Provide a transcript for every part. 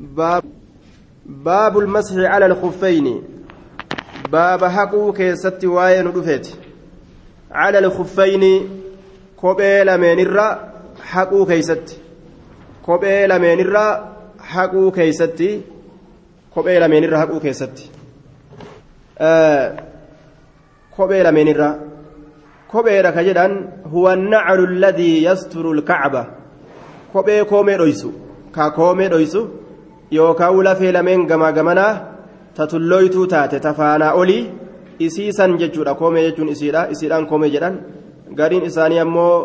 باب باب المسح على الخفين باب حقو كيست واين رفيت على الخفين kophee lameenirra haquu keeysatti kophee lameenirra haquu keeysatti kophee lameenirra haquu keessatti kophee lameenirra kopheedha ka jedhan huwa annacalu alladii yasturu lkacba kophee koomee dhoysu ka koomee dhoysu yookaan lafee lameen gamaa gamanaa tatulloytuu taate tafaanaa olii isiisan jechuudha koomee jechuun isiidha isiidhaan koomee jedhan gariin isaanii ammoo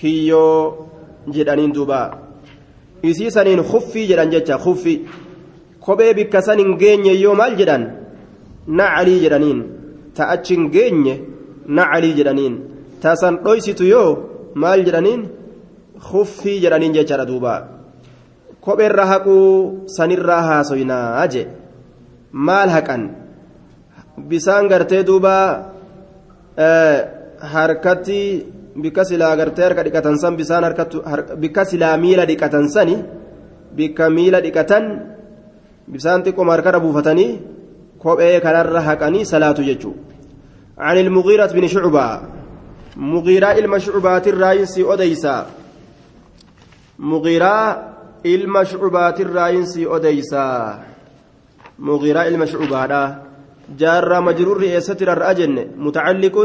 kiyyoo jedhaniin duuba isii saniin kuffii jedhan jecha kuffi kophee bikka san hin geenye yoo maal jedhan nacalii jedhaniin ta achi hin geenye nacalii jedhaniin ta san dhoysitu yoo maal jedhaniin kuffii jedhaniin jechaadha duuba kopheerra haquu sanirraa haasoynaa je maal haqan bisaan gartee duuba harkatti bikka silaa gartee harka dhiqatan san bisaan bikka silaa miila dhiqatan sani bikka miila dhiqatan bisaan xiqqooma harkarra buufatanii kophee kanarra haqanii salaatu jechuudha. عن المغيرة بن شعبة مغيرة إلما شعبات الراينسي أديسا مغيرة إلما شعبات الراينسي أديسا مغيرة إلما شعبة جار مجرور رئيسة الرأجن متعلق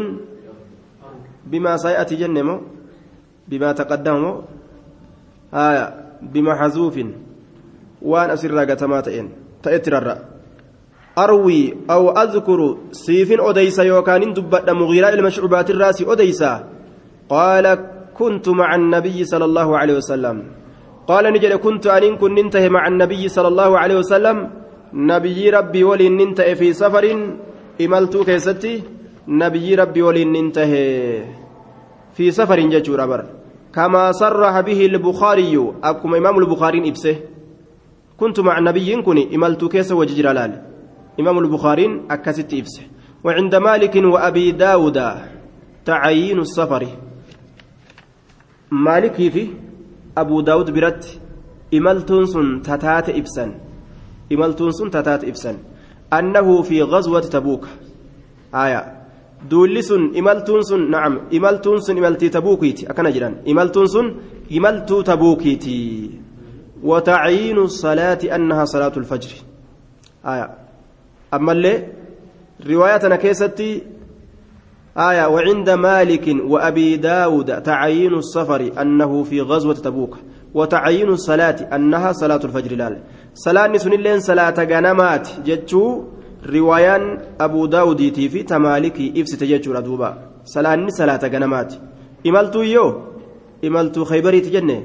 بما سيأتي جنمو بما تقدم آية بما حذوف وان أسر قتماتين تأتر أروي أو أذكر سيف أديس يوكان دبت مغيرة المشعوبات الراس أديس قال كنت مع النبي صلى الله عليه وسلم قال نجد كنت أن كن ننتهي مع النبي صلى الله عليه وسلم. نبي ربي ولي ننتهي في سفر. إملت كيستي. نبي ربي ولي ننتهي في سفر ججور بر كما صرح به البخاري. أكما إمام البخاري إبسه. كنت مع النبي كني إملت كيس وججر لال إمام البخاري أكست إبسه. وعند مالك وأبي داود تعيين السفر. مالك في أبو داود برت إملتون سن تتات إبسن إملتون سن تتات إبسن أنه في غزوة تبوك آية duulli sun imaltuun sun nacam imaltuun sun imaltii tabuukiiti akkana jedhan imaltuun sun imaltuu tabuukiiti watacyiinu salaati annahaa salaatu lfajri aya ammallee riwaayaa tana keessatti آية وعند مالك وأبي داود تعيين السفر أنه في غزوة تبوك وتعيين الصلاة أنها صلاة الفجر لال صلاة نسون اللين صلاة غنمات جتشو riwaayaan abuu daawudiitii fi tamaalikii ibsite jechuudha duuba salaanni salaata ganamaati imaltuu yoo imaltuu khaybariiti jenne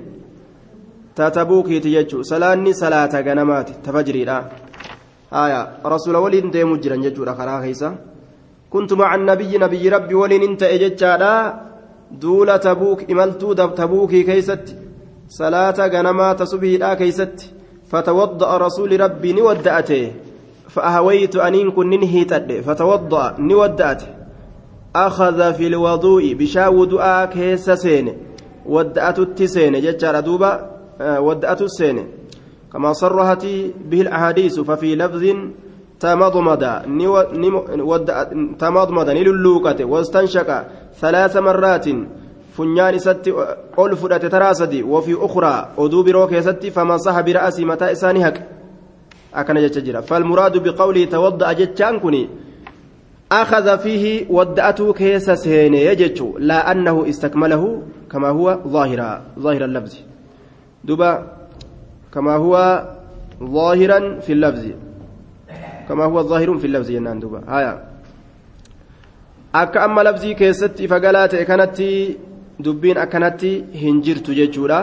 tatabuukiiti jechuu salaanni salaata ganamaati tafajriidha haya rasuula waliin deemuu jiran jechuudha karaa keeysa kuntu maca nabiyyi nabiyyi rabbi waliin in ta'e jechaadha duula tabuuk imaltuu tabuukii keeysatti salaata ganamaa tasubiidhaa keeysatti fatawadda'a rasuuli rabbii ni wadda'ate فأهويت أن كن هيتد فتوضأ نودأت أخذ في الوضوء بشاو دعاء كيس سين ودأت التسين ججار دوبا ودأت السين كما صرحت به الأحاديث ففي لفظ تمضمض تمضمض نللوكة واستنشق ثلاث مرات فنيان ست ألف تراسدي وفي أخرى أدوب روكي ست فمسح برأسي متى إساني هك. أكن جتجرا فالمراد بقوله توضأ جتان كني أخذ فيه ودأته كيس سين يجتشو لا أنه استكمله كما هو ظاهرا ظاهر اللفظ. دبا كما هو ظاهرا في اللفظ. كما هو ظاهر في اللفظ ينان دبا هايا akka amma labzii keessatti fagalaa ta'e kanatti dubbiin akkanatti hin jirtu jechuudha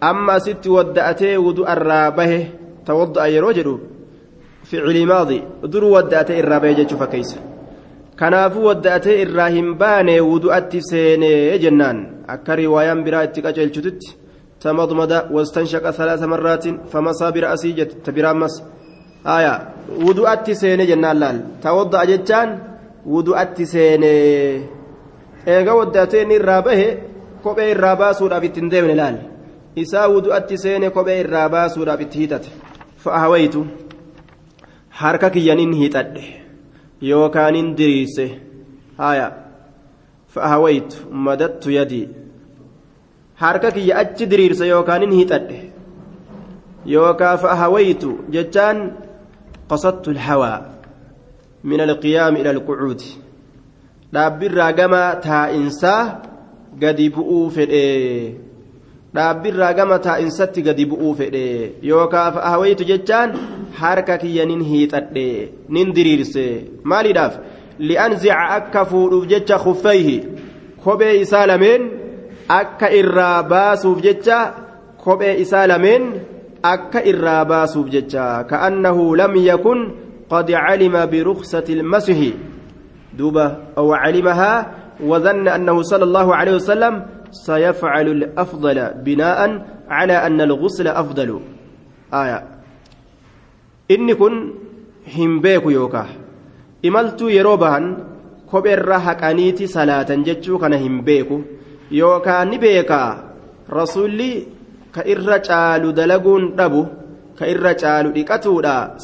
amma asitti wadda'atee wudu'arraa bahe توضأ يروجد فعل ماضي در ودأت الرابع جتش فكيس. كنافو ودأت الراهن باني ودؤت سيني جنان. أكا رواية برا اتقاجل جتت تمضمض واستنشق ثلاث مرات فمسى برأسي جت تبرامس aayaa wudu'atti seene jennaan laal. Tawadda'a jechaan wudu'atti seene. Eega waddaatee inni irraa bahe kophee irraa baasuudhaaf itti hin deemne laal. Isaa wudu'atti seene kophee irraa baasuudhaaf itti hiixate fa'aawaytu harka kiyyanin hiixadhe. Yookaanin diriirse. Aayaa fa'aawaytu madattu yadii harka kiyya achi diriirse yookaanin hiixadhe. Yookaa fa'aawaytu jechaan. Alhawaa min alqiyaami ila alqucuudi dhaabbirraa gama taa'insaa gadi bu'uu fedhee dhaabbirraa gama taa'insatti gadi bu'uu fedhe yookaan hawaytu jechaan harka kiyya nin hiixadhe nin diriirse maaliidhaaf li'anzica akka fuudhuuf jecha kuffayhi kophee isaa lameen akka irraa baasuuf jecha kophee isaa lameen akka irraa baasuuf jecha ka'annahu lam yakun qad calima biruksati ilmasihi duuba aw calimahaa وظن أنه صلى الله عليه وسلم سيفعل الأفضل بناء على أن الغسل أفضل آية إني كن همبيك يوكا إملت يروبهن كبر حقانيتي صلاة جتشو كان همبيك يوكا نبيكا رسولي كإر جالو دلقون دبو كإر جالو ديكتودا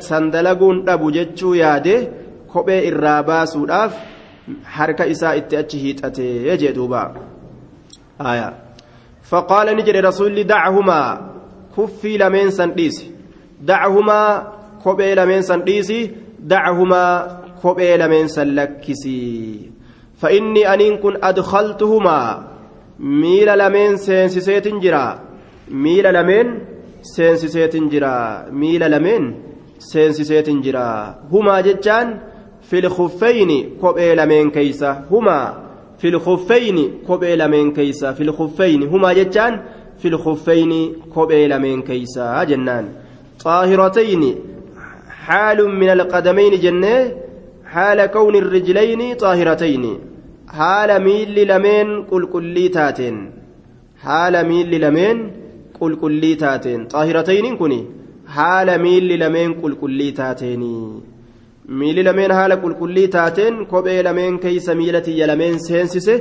سندلقون دبو جتشو ياده كبير إراباسو داف harka isaa itti achi hiixatee aya faqaala ni jedhe rasulli dachumaa kuffii lameen san dhiisi dachumaa kophee lameen san dhiisi dachumaa kophee lameen san lakkisi فإني أنين كن أدخلتهما ميل لمن سينسيسيت جرا ميل لمن سينسيسيت جرا هما جتان في الخفين كوبي لمن كيسا هما في الخفين كوبي لمن كيسا في الخفين هما جتان في الخفين كوبي لمن كيسا جنان طاهرتين حال من القدمين جنة حال كون الرجلين طاهرتين haala miilli lameen qulqullii taateen. Haala miilli lameen qulqullii taateen. Xaahiratayniin kun haala miilli lameen qulqullii taateenii miilli lameen haala qulqullii taateen kophee lameen keeysa miila tiyya lameen seensise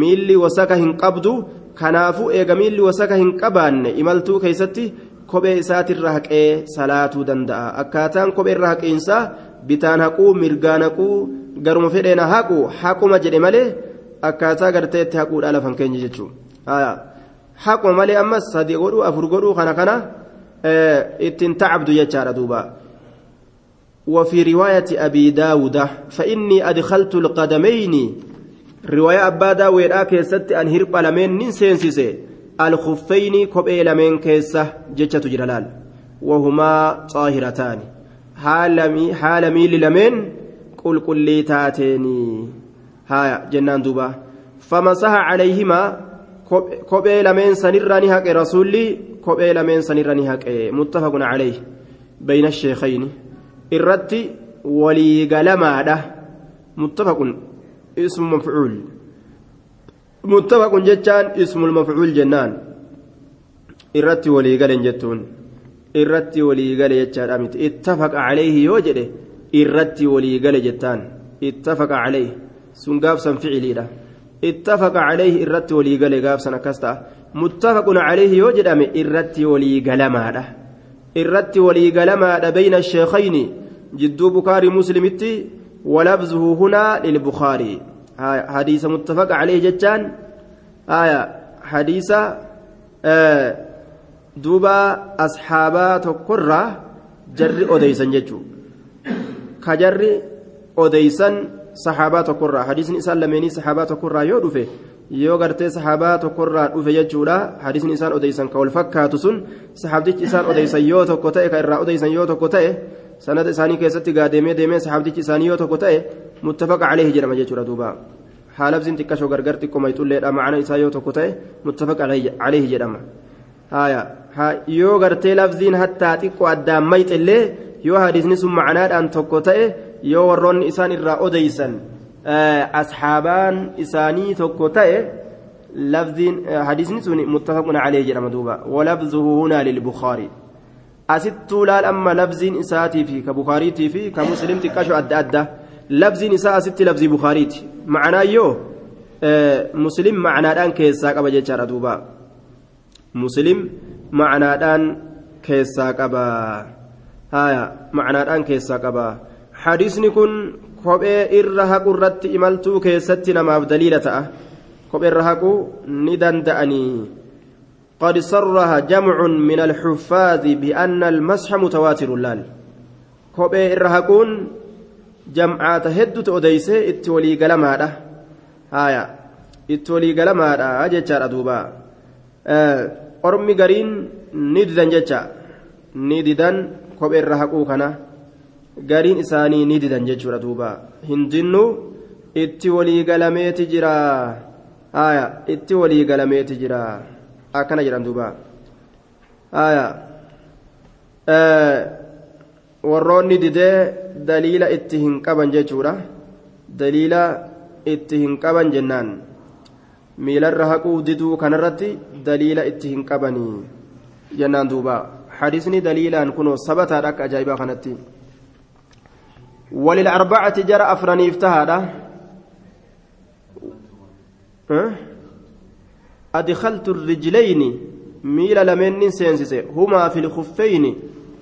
miilli wasaka hin qabdu kanaafuu eega miilli wasaka hin qabaanne imaltuu keeysatti kophee isaatirra haqee salaatuu danda'a. Akkaataan kophee irra haqiinsaa bitaan haquu mirgaan haquu garuma fedheen haqu haquma jedhe malee akkaataa garteetti haquudha lafan keenya jechuudha haquma malee ammas sadi godhuu afur godhuu kana kana ittiin tacabdu jechaadha duuba. وفي رواية أبي داود فإني أدخلت القدمين رواية أبا داود آكيست أن هرب لمن ننسينسيسي الخفين كبئي لمن كيسة جتشة جلال وهما طاهرتان حالمي حالمي لمن qulqullii taateenii haya jennaan duuba. Famasaha calayhimaa kophee lameen sanirra ni haqe rasuulli kophee lameen sanirra ni haqe. Muttafaqun calayhi. Bayna sheekayni. Irratti waliigalamaadha. Muttafaqun ismu mafcuul. Muttafaqun jechaan ismul mafcuul jennaan. Irratti waliigalen jettuun. Irratti waliigale jechaadha miti. Ittafaqa calayhi yoo jedhe irratti waliigale jettaan ittafaqa calayhi sun gaafsan ficiliidha ittafaqa calayhi irratti waliigale gaafsan akkas ta'a muttafaqun calayhi yoo jedhame irratti waliigalamaadha irratti waliigalamaadha bayna sheekayni jidduu bukaarii muslimittii walabzuhu hunaa lilbukaarii hadiisa muttafaqa calayhi jechaan hadiisa duuba asxaabaa tokkorraa jarri odeysan jechuu ka jarri odeysan saxaabaa tokkorraa hadiisni isaan lameenii saxaabaa tokkorraa yoo dhufe yoo gartee saxaabaa tokkorraa dhufe jechuudha hadiisni isaan odeysan ka wal fakkaatu sun saxaabtichi isaan odeysan yoo tokko ta'e ka irraa odeysan yoo tokko ta'e sanada isaanii keessatti gaa deemee saxaabtichi isaanii yoo tokko ta'e muttafaqa caleehi jedhama jechuudha duuba haalabsiin xiqqashoo gargar xiqqoo mayxulleedha macana isaa yoo tokko ta'e muttafaqa caleehi jedhama yoo gartee labziin hattaa xiqqoo addaan mayxillee yoo hadiisni sun macanaadhaan tokko ta'e yoo warroonni isaan irraa odeysan asxaabaan isaanii tokko ta'e lafziin hadiisni sun muttafaqun calee jedhama duuba walabzuhu hunaa lilbukaarii asittuu laal amma labziin isaatii fi ka bukaariitii fi ka muslim xiqqasho adda adda labziin isaa asitti labzii bukaariiti macanaa yoo muslim macanaadhaan keessaa qaba jechaadha duuba muslim macanaadhaan keessaa qabaa haya macnaadhaan keessaa qabaa hadiisni kun kophee irra haqu irratti imaltuu keessatti namaaf daliila ta'a kophee irra haquu ni danda'anii قد صرح جمع من الحفاظ بأن المسح متواتر لال كوبي إرهقون جمعات هدت أديسة اتولي قلمادا هايا اتولي قلمادا أجتشار ni didan kophee irra haquu kana gariin isaanii ni didan jechuudha duuba. Hindinnu itti walii galameeti jira. Aya itti walii galameeti jira. Akkana jedhan duuba. Aya warroonni didee daliila itti hin qaban jechuudha. Daliila itti hin qaban jennaan. Miilarra haquu diduu kanarratti daliila itti hin qabanii jennaan duubaa hadisni daliilaan kunoo sabataadha akka ajaa'ibaa kanatti وللأربعة جرى أفرني افتهادا أه؟ أدخلت الرجلين ميل لمن سينسس. هما في الخفين.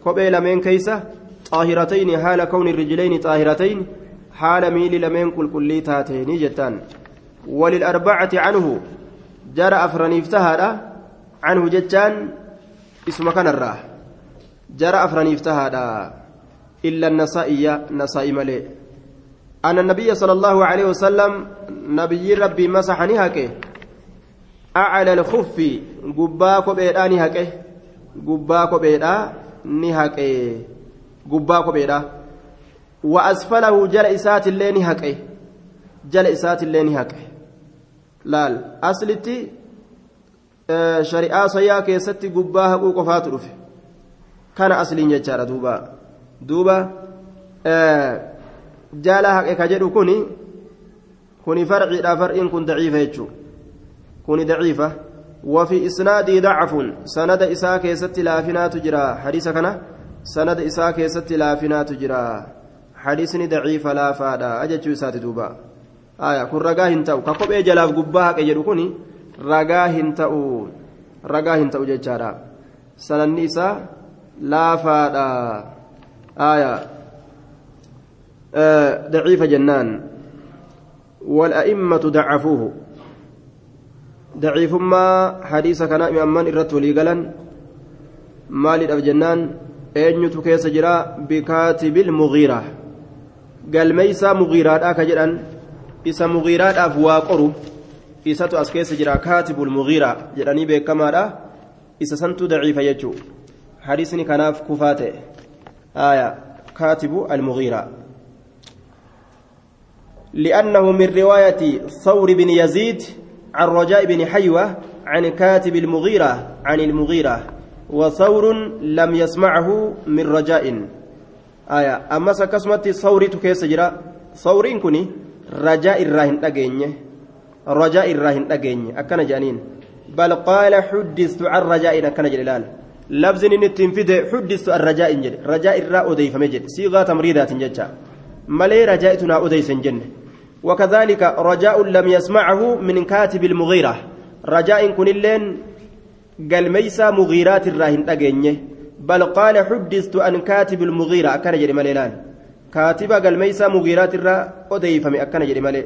كوبي لمن كيسة؟ طاهرتين. حال كون الرجلين طاهرتين. حال ميل لمن كل كل تاتين جتان. وللأربعة عنه. جرى أفرني افتهر عنه جتان. كان الراه جرى أفرني افتهر إلا النسائية نسائي ملي أن النبي صلى الله عليه وسلم نبي ربي مسحني هكي أعلى الخف قبا كوبيدا ني هكه قبا كوبيدا ني هكه قبا كوبيدا وأسفله جل إسات اللي ني هكه جل إسات اللي ني هكه laal aslitti shari'aa sayyaa keessatti gubbaa haquu qofaatu dhufe kana asliin jechaadha duuba duuba jaala haqe ka jedhu kuni kuni farciidha far'iin kun daciifa jechuu kuni daciifa وفي إسنادي ضعف سند إساء كيست لافنات جرا حديث كان سند إساء كيست لافنات جرا حديثني ضعيف لا فادا أجت سات دوبا آية كن رجاه هنتو كقب إجلاف قبها كجرو كوني رجاه هنتو رجاه هنتو ججارا سنن إساء لا فادا آية آه ضعيف جنان والأئمة ضعفوه daciifummaa hadiisa kanaa imamman irratti walii galan maalidhaaf jennaan eenyutu keessa jira bikaatibil mugiiraa galmeeysaa mugiiraadhaa ka jedhan isa mugiiraadhaaf waa qoru isatu as keessa jira kaatibul mugiiraa jedhanii beekamaadha. Isa santu daciifa jechuu hadiisni kanaaf kufaa ta'e. Aya kaatibu almugiiraa لأنه من رواية ثور بن يزيد عن رجاء بن حيوة عن كاتب المغيرة عن المغيرة وثور لم يسمعه من رجاء آية أما سكسمت ثوري تكيس جرا ثورين كني رجاء الراهن أجيني رجاء الراهن أجيني. أكن جانين. بل قال حدثت عن رجاء أكن جلال لفظ نتنفذ حدثت عن رجاء جل رجاء الراء أديف مجد صيغة تمريضات جتا ملي رجاءتنا أديس جنة وكذلك رجاء لم يسمعه من كاتب المغيرة. رجاء كن اللين قال ميسى مغيرات الراهن أجنيه بل قال حدثت عن كاتب المغيرة. أكن جري مليلان كاتب قال ميسى مغيرات الرا أديف أكن جري ملي.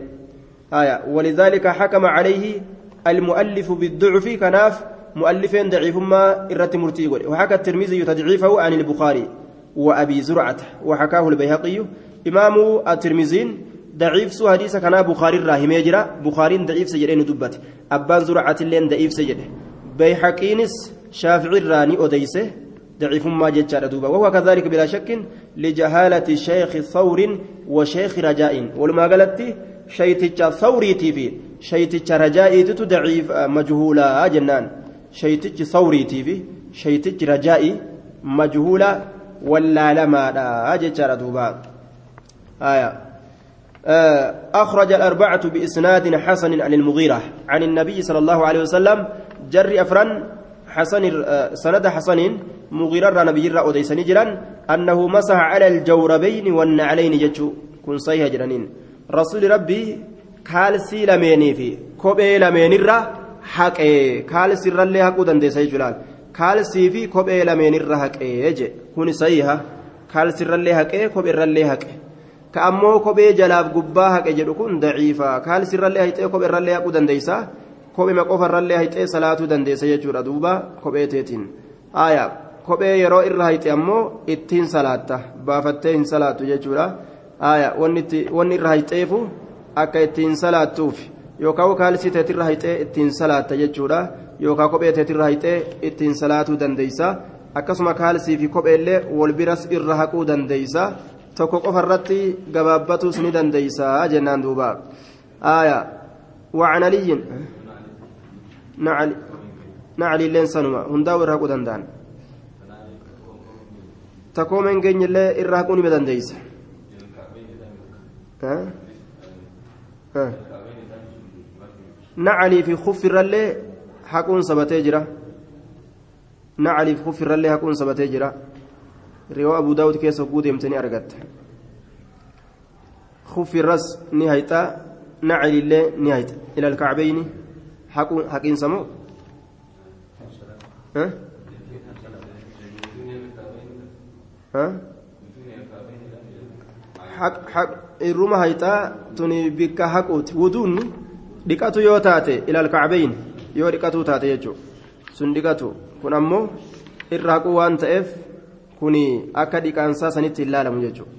آية. ولذلك حكم عليه المؤلف بالضعف كناف مؤلفين ضعيف ما إرت مرتي وحكى الترمذي تضعيفه عن البخاري وأبي زرعة. وحكاه البيهقي. إمام الترمذي ضعيف حديث كان بخاري راهمي جرا بخاري ضعيف سجدين دبت. أبان زرعة اللين ضعيف سجد بيحقينس شافعي الراني أديسه ضعيف ما جتشار دوبا. وهو كذلك بلا شك لجهالة شيخ ثور وشيخ رجاء. ولما قالت شيتش ثوري تيفي. شيتش رجاء ضعيف مجهولا جنان. شيتش ثوري تيفي. شيتش رجاء مجهولا ولا لما لا جتشار دوبا آية أخرج الأربعة بإسناد حسن عن المغيرة. عن النبي صلى الله عليه وسلم جر أفران حسن سند حسن مغيرة نبي رأى نجرا أنه مسح على الجوربين والنعلين جتشو. كن صيها جرانين. rasuulli rabbii kaalsii lameenii fi kophee lameenirra haqee kaalsiirrallee haquu dandeessa jechuudha kaalsii fi kophee lameenirra haqee je kun sayyiha kaalsiirrallee haqee kophee kopheerrallee haqe ka ammoo kophee jalaaf gubbaa haqe jedhu kun daciifa. Kaalsiirrallee haqee kopheerrallee haquu dandeessa? Kophee maqofarrallee haqee salaatuu dandeessa jechuudha duuba kophee teetiin. Aayaa. Kophee yeroo irra haqee ammoo ittiin salaatta baafattee hin salaattu jechuudha. wanni irra haqeefu akka ittiin salaattuuf yookaan kaalsii teetirra haqee ittiin salaatta jechuudha. yookaan kophee teetirraa hixee ittiin salaatuu dandeeysa akkasuma kaalsii fi kopheellee wal biras irra haquu dandeeysa tokko qofarratti gabaabbatuus ni dandeeysa jennaan duuba aaya وعن علي نعل نعل لين سنما هندا ورهقوا دندان تقوم ان جن الله الرهقوني بدن ديس ها ها نعلي في خف الرلي haquun sabatee jira nacaliif kuffirrallee haquun sabatee jira riwaa abu daawud keessa hogguu deemte ni argatta kuffirras ni hayxa nacalillee ni hayxa ila alkacbeyni haqiinsa moo irruma hayxaa tuni bikka haquuti wuduunni dhiqatu yoo taate ila alkacbeyni yoo dhiqatuu taate jechuudha. Sun dhiqatu. Kun ammoo irra haquu waan ta'eef kuni akka dhiqaansaa sanitti hin laalamu jechuudha.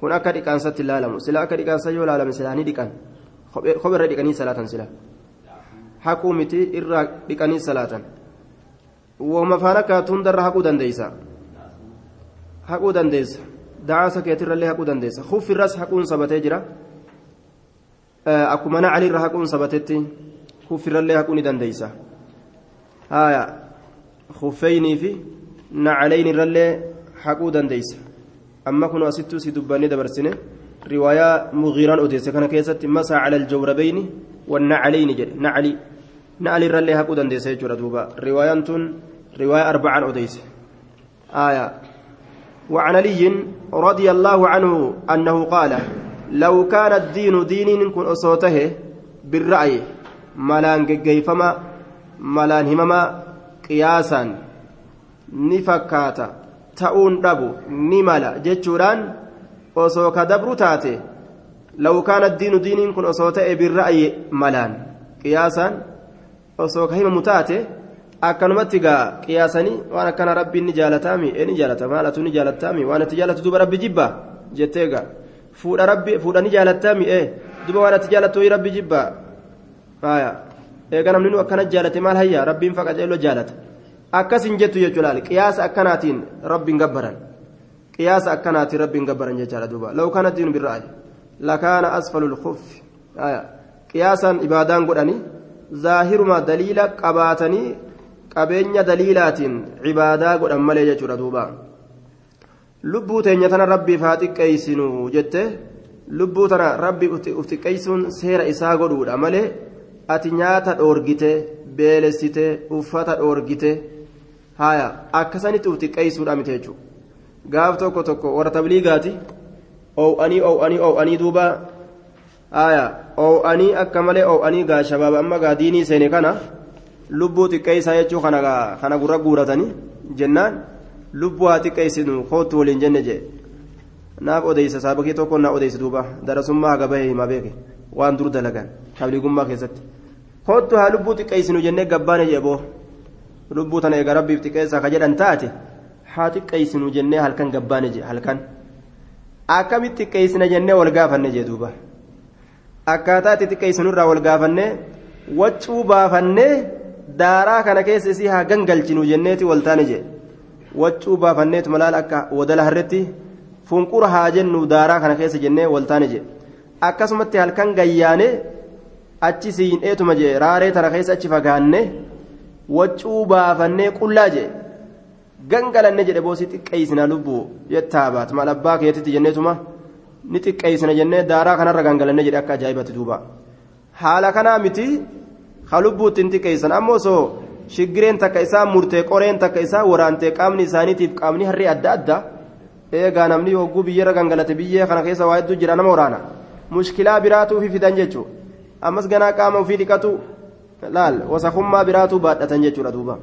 Kun akka dhiqaansatti hin laalamu sila akka dhiqaansaa yoo laalame silaa ni dhiqan. Kopheerra dhiqanii salaatan sila haquu miti irra dhiqanii salaatan. Wooma faan akka hundarra haquu dandeeysa? Haquu dandeessa dacaasa keetirrallee haquu dandeessa kuffirras haquun sabatee jira akkuma nacaliirra haquun sabatetti kuffirrallee haquu ni dandeeysa haya kuffeynii fi nacaleynirrallee haquu dandeeysa amma kun asittuu si dubbanni dabarsine riwaayaa mugiiraan odeesse kana keessatti masaa cala aljawrabeyni wannacaleyni jedhe nacali nacalirrallee haquu dandeessa jechuudha duuba riwaayaan tun riwaayaa arbacaan odeyse aya وعن علي رضي الله عنه أنه قال لو كان الدين دين كن أصوته بالرأي ni fakkaata ta'uun dhabu ni mala jechuudhaan osoo ka dabru taate law kaana diinu diiniin kun osoo ta'e birra'yi malaan qiyaasaan osoo ka himamu taate akkanumatti gaa qiyaasanii waan akkana rabbiin ni jaalataami ee ni jaalata maalatu ni jaalataami waan itti jaalatu duba rabbi jibba jettee gaa fuudha rabbi fuudha ni jaalataami ee duba waan itti jaalatu rabbi jibba haya eega namni nu akkana jaalate maal hayya rabbiin faqa jeeloo jaalata akkas jettu jechuudha qiyaasa akkanaatiin rabbiin gabbaran qiyaasa akkanaatiin rabbiin gabbaran jechaadha duuba law kana diinu birra'ay lakaana asfalu lkuffi haya qiyaasaan ibaadaan godhani zaahiruma daliila qabaatanii qabeenya daliilaatiin cibaadaa godhan malee jechuudha duuba lubbuu teenya tana rabbiif haa xiqqeeysinu jette lubbuu tana rabbiif uf xiqqeeysuun seera isaa godhuudha malee ati nyaata dhoorgite beelessite uffata dhoorgite haya akkasanitti uf xiqqeeysuudha miti jechuudha gaaf tokko tokko warra tabliigaati oo'anii oo'anii oo'anii duuba haya oo'anii akka malee oo'anii gaa shabaaba amma gaa diinii seene kana lubbuu xiqqeeysaa jechuu kana kana gurra guuratanii jennaan lubbuu haa xiqqeeysinu kootu waliin jenne jee naaf odeysa saabakii tokko naa odeysi duuba darasummaa haga bahee himaa beeke waan dur dalagan tabliigummaa keessatti kootu haa lubbuu xiqqeeysinu jennee gabbaane jee boo lubbuu tana eega rabbiif xiqqeessaa ka jedhan taate haa xiqqeeysinu jennee halkan gabbaane jee halkan akkamitti xiqqeeysina jennee wal gaafanne jee duuba akkaataa itti xiqqeeysinurraa wal gaafanne waccuu baafannee daaraa kana keessa isii haa gangalchinu jenneeti waltaane jee. Waccuu baafanneetu malaal akka wadala harretti funqura haa jennu daaraa kana keessa jennee waltaane jee. Akkasumatti halkan gayyaane achi siin'eetuma jee raaree tana keessa achi fagaanne waccuu baafannee qullaa jee. Gangalanne jedhe boosii xiqqeeysina lubbuu jettaa baat maal abbaa keetitti jenneetuma ni xiqqeeysina jennee daaraa kanarra gangalanne jedhe akka ajaa'ibatti duuba. Haala kanaa miti ha lubbuu ittiin xiqqeeysan ammoo osoo shiggireen takka isaa murtee qoreen takka isaa waraantee qaamni isaaniitiif qaamni harree adda adda eegaa namni hogguu biyyarra gangalate biyyee kana keessa waa hedduu jira nama waraana mushkilaa biraatuu fi fidan jechuudha ammas ganaa qaama ofii dhiqatu laal wasakummaa biraatuu baadhatan jechuudha duuba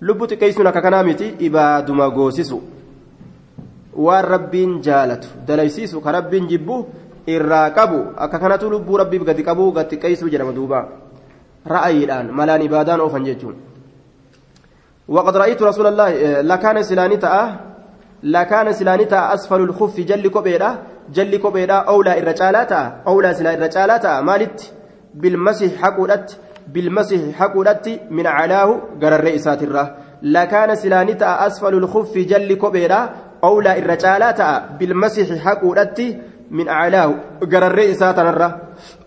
lubbuu xiqqeessuun akka kanaa miti ibaaduma goosisu waan rabbiin jaalatu dalaysiisu ka rabbiin jibbu irraa qabu akka kanatu lubbuu rabbiif gadi qabu gad xiqqeessuu jedhama duuba ra'ayiidhaan malaan ibaadaan oofan jechuun وقد رأيت رسول الله لكان سلاني تأه لكان سلاني تأه أسفل الخف جل كبيرة جل كبيرة أولى الرجالات أولى سلا الرجالات مالت بالمسح حقودت بالمسح حقودت من علاه قرى الرئيسات الره لكان سلاني تأه أسفل الخف جل كبيرة أولى الرجالات بالمسح حقودت من علاه قرى الرئيسات الره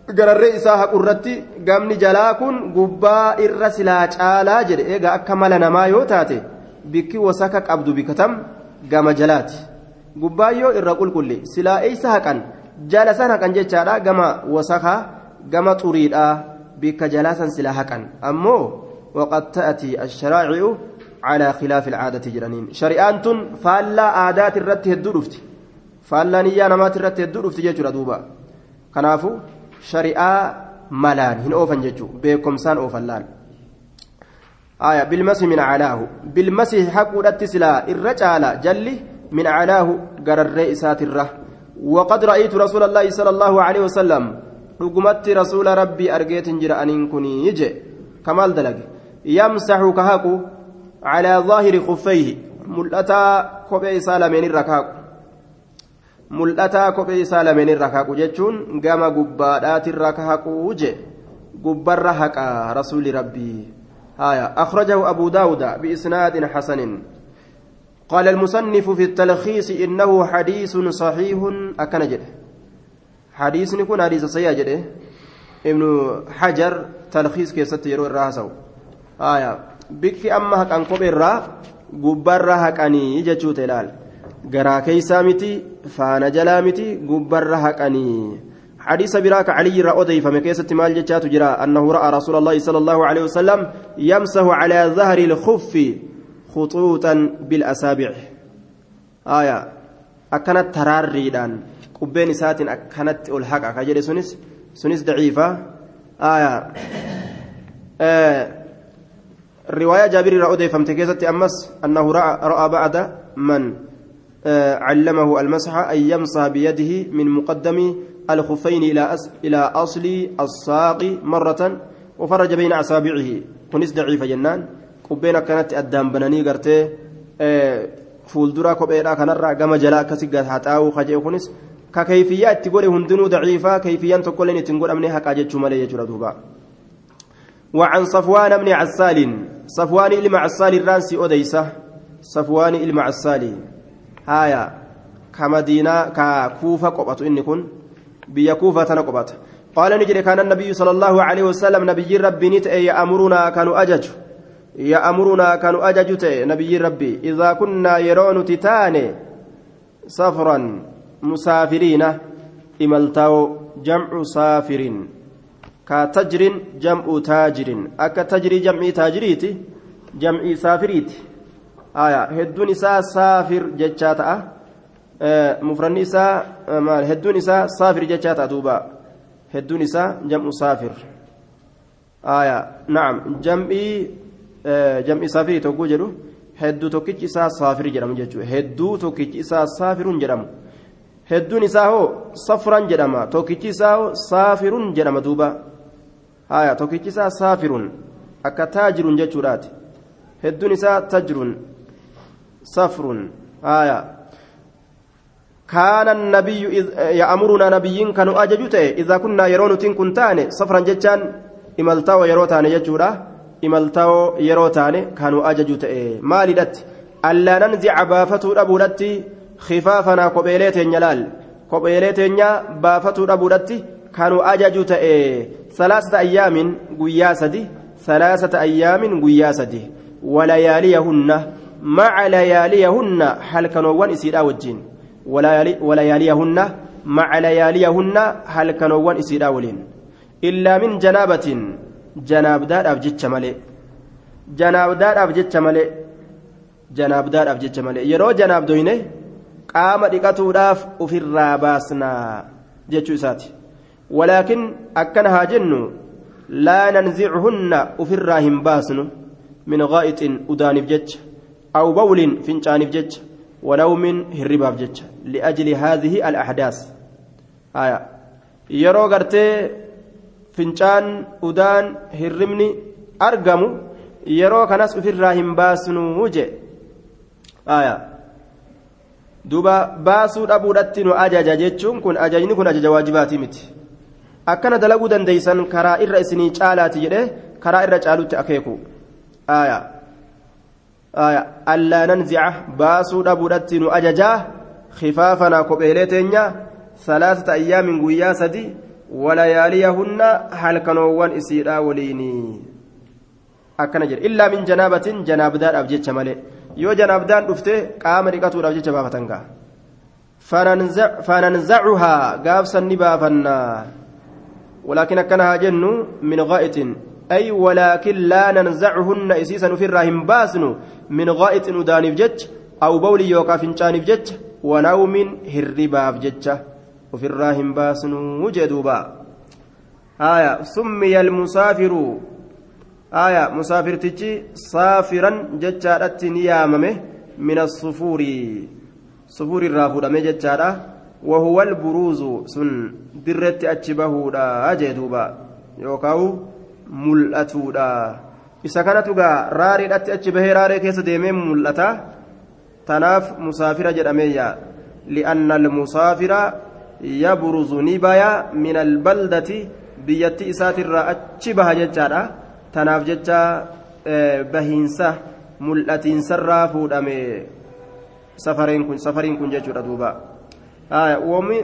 haqurratti gamni jalaa kun gubbaa irra silaa caalaa jedhe egaa akka mala namaa yoo taate bikki wasaka qabdu bikatam gama jalaati. Gubbaan yoo irra qulqulle silaa eeysa haqan jala san haqan jechaadha gama wasakaa gama xuriidha bikka jalaa san silaa haqan. Ammoo waqad ta'ati asharaaci'u calaa khilaafi alcaadati jedhaniin. Shari'aan tun faallaa aadaati irratti hedduu dhufti. Faallaa niyyaa namaati irratti hedduu dhufti jechuudha duuba. Kanaafuu shari'aa malaan hin oofan jechuun beekumsaan oofan laal aya bilmasi min calaahu bilmasi haquudhatti silaa irra caala jalli min calaahu gararree isaatirra وقد رأيت رسول الله صلى الله عليه وسلم رقمت رسول ربي أرجيت جرا أن كني يجي كمال دلق يمسح كهاكو على ظاهر خفيه ملأتا كوبي سالمين الركاكو mul'ataa kophee isaa lameen irra haqu jechuun gama gubbaadhaatirra haquu je gubbarra haqa rasuuli rabbii. هايا أخرجه أبو داود بإسناد حسن قال المصنف في التلخيص إنه حديث صحيح أكنجد حديث يكون حديث جده ابن حجر تلخيص كيست يروي الراسو آية بك أما هك أنكم الرا قبر هكاني يجتشو تلال garaa keeysaa miti faana jalaa miti gubbarra haqanii. حديث براك علي رأودي فما كيست مال جتات جرا أنه رأى رسول الله صلى الله عليه وسلم يمسح على ظهر الخف خطوطا بالأسابع آية أكنت تراريدان قبين سات أكنت الحق أكجري سنس سنس ضعيفة آية آه رواية جابر رأودي فمتكيست أمس أنه رأى, رأى بعد من علمه المسح أن يمسح بيده من مقدم الخفين إلى إلى أصل الساق مرة وفرج بين أصابعه. كنس ضعيف جنان. قبينا كانت أدام بناني قرتي. فولدرا كوبيرا كنرا كما جلا كسيغا هاتاو خجي كنس ككيفيات تقول هندنو ضعيفة. كيفيا تقول إن تنقول أمني حكا جتشو مالي دوبا وعن صفوان بن عسال. صفوان إلما عسال الرانسي أديسة صفوان إلما عسال. Haya ka madiinaa ka kuufa qophatu inni kun biyya kuufa tana qophata. Qaala ni jedhe kaana annabiyyu sala allahu alaihi wasalam nabiyyiin rabbii ni ta'e ya'amurunaa kanu ajaju. Ya'amurunaa kanu ajaju ta'e nabiyyiin rabbii idaa kunnaa yeroo nuti taane safran musaafiriina imaltaa'o jamcu saafirin ka tajrin jam'u taajirin. Akka tajrii jam'ii taajiriiti jam'ii saafiriiti hedduun isaa saafir jechaa ta'a mufranni isaa maal hedduun isaa saafir jechaa ta'a duuba hedduun isaa jam'u saafir na'am jam'ii jam'ii saafirii tokko jedhu hedduu tokkichi isaa saafir jedhamu jechuudha hedduu tokkichi isaa saafirun jedhamu hedduun isaa hoo safran jedhama tokkichi isaa hoo saafirun jedhama duuba tokkichi isaa saafirun akka taajirun jechuudhaati hedduun isaa tajrun صفر. آية. كان النبي يأمرنا نبيين كانوا أججوته. إذا كنا يرون تين كنتان صفرا جتان إملتاو يروتان يجورا إملتاو يروتان كانوا أججوته. مالدت ألا ننزع بافتو أبودتي خفافنا قبيلات ينال قبيلات بافتو أبودتي كانوا أججوته. ثلاثة أيام قياسدي ثلاثة أيام قياسدي ولياليهن. مع لياليهن هل كانوا إسيرا وجين؟ ولياليهن مع لياليهن هل كانوا إسيرا ولين؟ إلا من جنابة جناب دار أبجد مالي جناب دار أبجد مالي جناب دار أبجد مالي يرو جناب دوينه قام دقاتوداف وفي الراباسنا جتشو ساتي ولكن أكنها جنو لا ننزعهن وفي الراهم باسنو من غائط أدانف جج أو بول فنجانف جج ونوم هرباف جج لأجل هذه الأحداث آية يرو غرتي فنجان أدان هرمني أرقم yeroo kanas ofirraa hin baasnuu je aya duba baasuu dhabuudhatti nu ajaja jechuun kun ajajni kun ajaja waajibaatii miti akkana dalaguu dandeeysan karaa irra isinii caalaati jedhe karaa irra caalutti akeeku aya dhabuudhatti nu ajajaa khifaafanaa kopheelee teenya salaasata ayyaamin guyyaa sadi walayaaliyahunna halkanoowwan isiidhaa waliinii akkana jedhe illaa min janaabatin janaabdaadhaaf jecha malee yoo janaabdaan dhufte qaama dhiqatuudhaaf jecha baafatan gaa fananzacuhaa gaafsan ni baafannaa ولكن أكنها جن من غائط أي ولكن لا ننزعهن إسيسا في الراهم باسن من غائط ندانف جج أو بول يوكا فنشان جج ونوم هربا جج وفي الراهم باسن وجدوبا آية سمي المسافر. آية مسافر تجي صافرا ججارة نياممه من الصفور. صفور الرافود أمي وهو البروز. سن درت أتشبه دا أجدوبا يوكاو mul'atuudha. Isa kanatu gaa raariidhatti achi bahee raaree keessa deemee mul'ata. Tanaaf musaafira jedhameeyya. Li'anna almusaafira yabruzu ni baya minal baldati biyyatti isaatirraa achi baha jechaadha. Tanaaf jecha e, bahiinsa mul'atiinsarraa fuudhame safariin kun jechuudha duuba.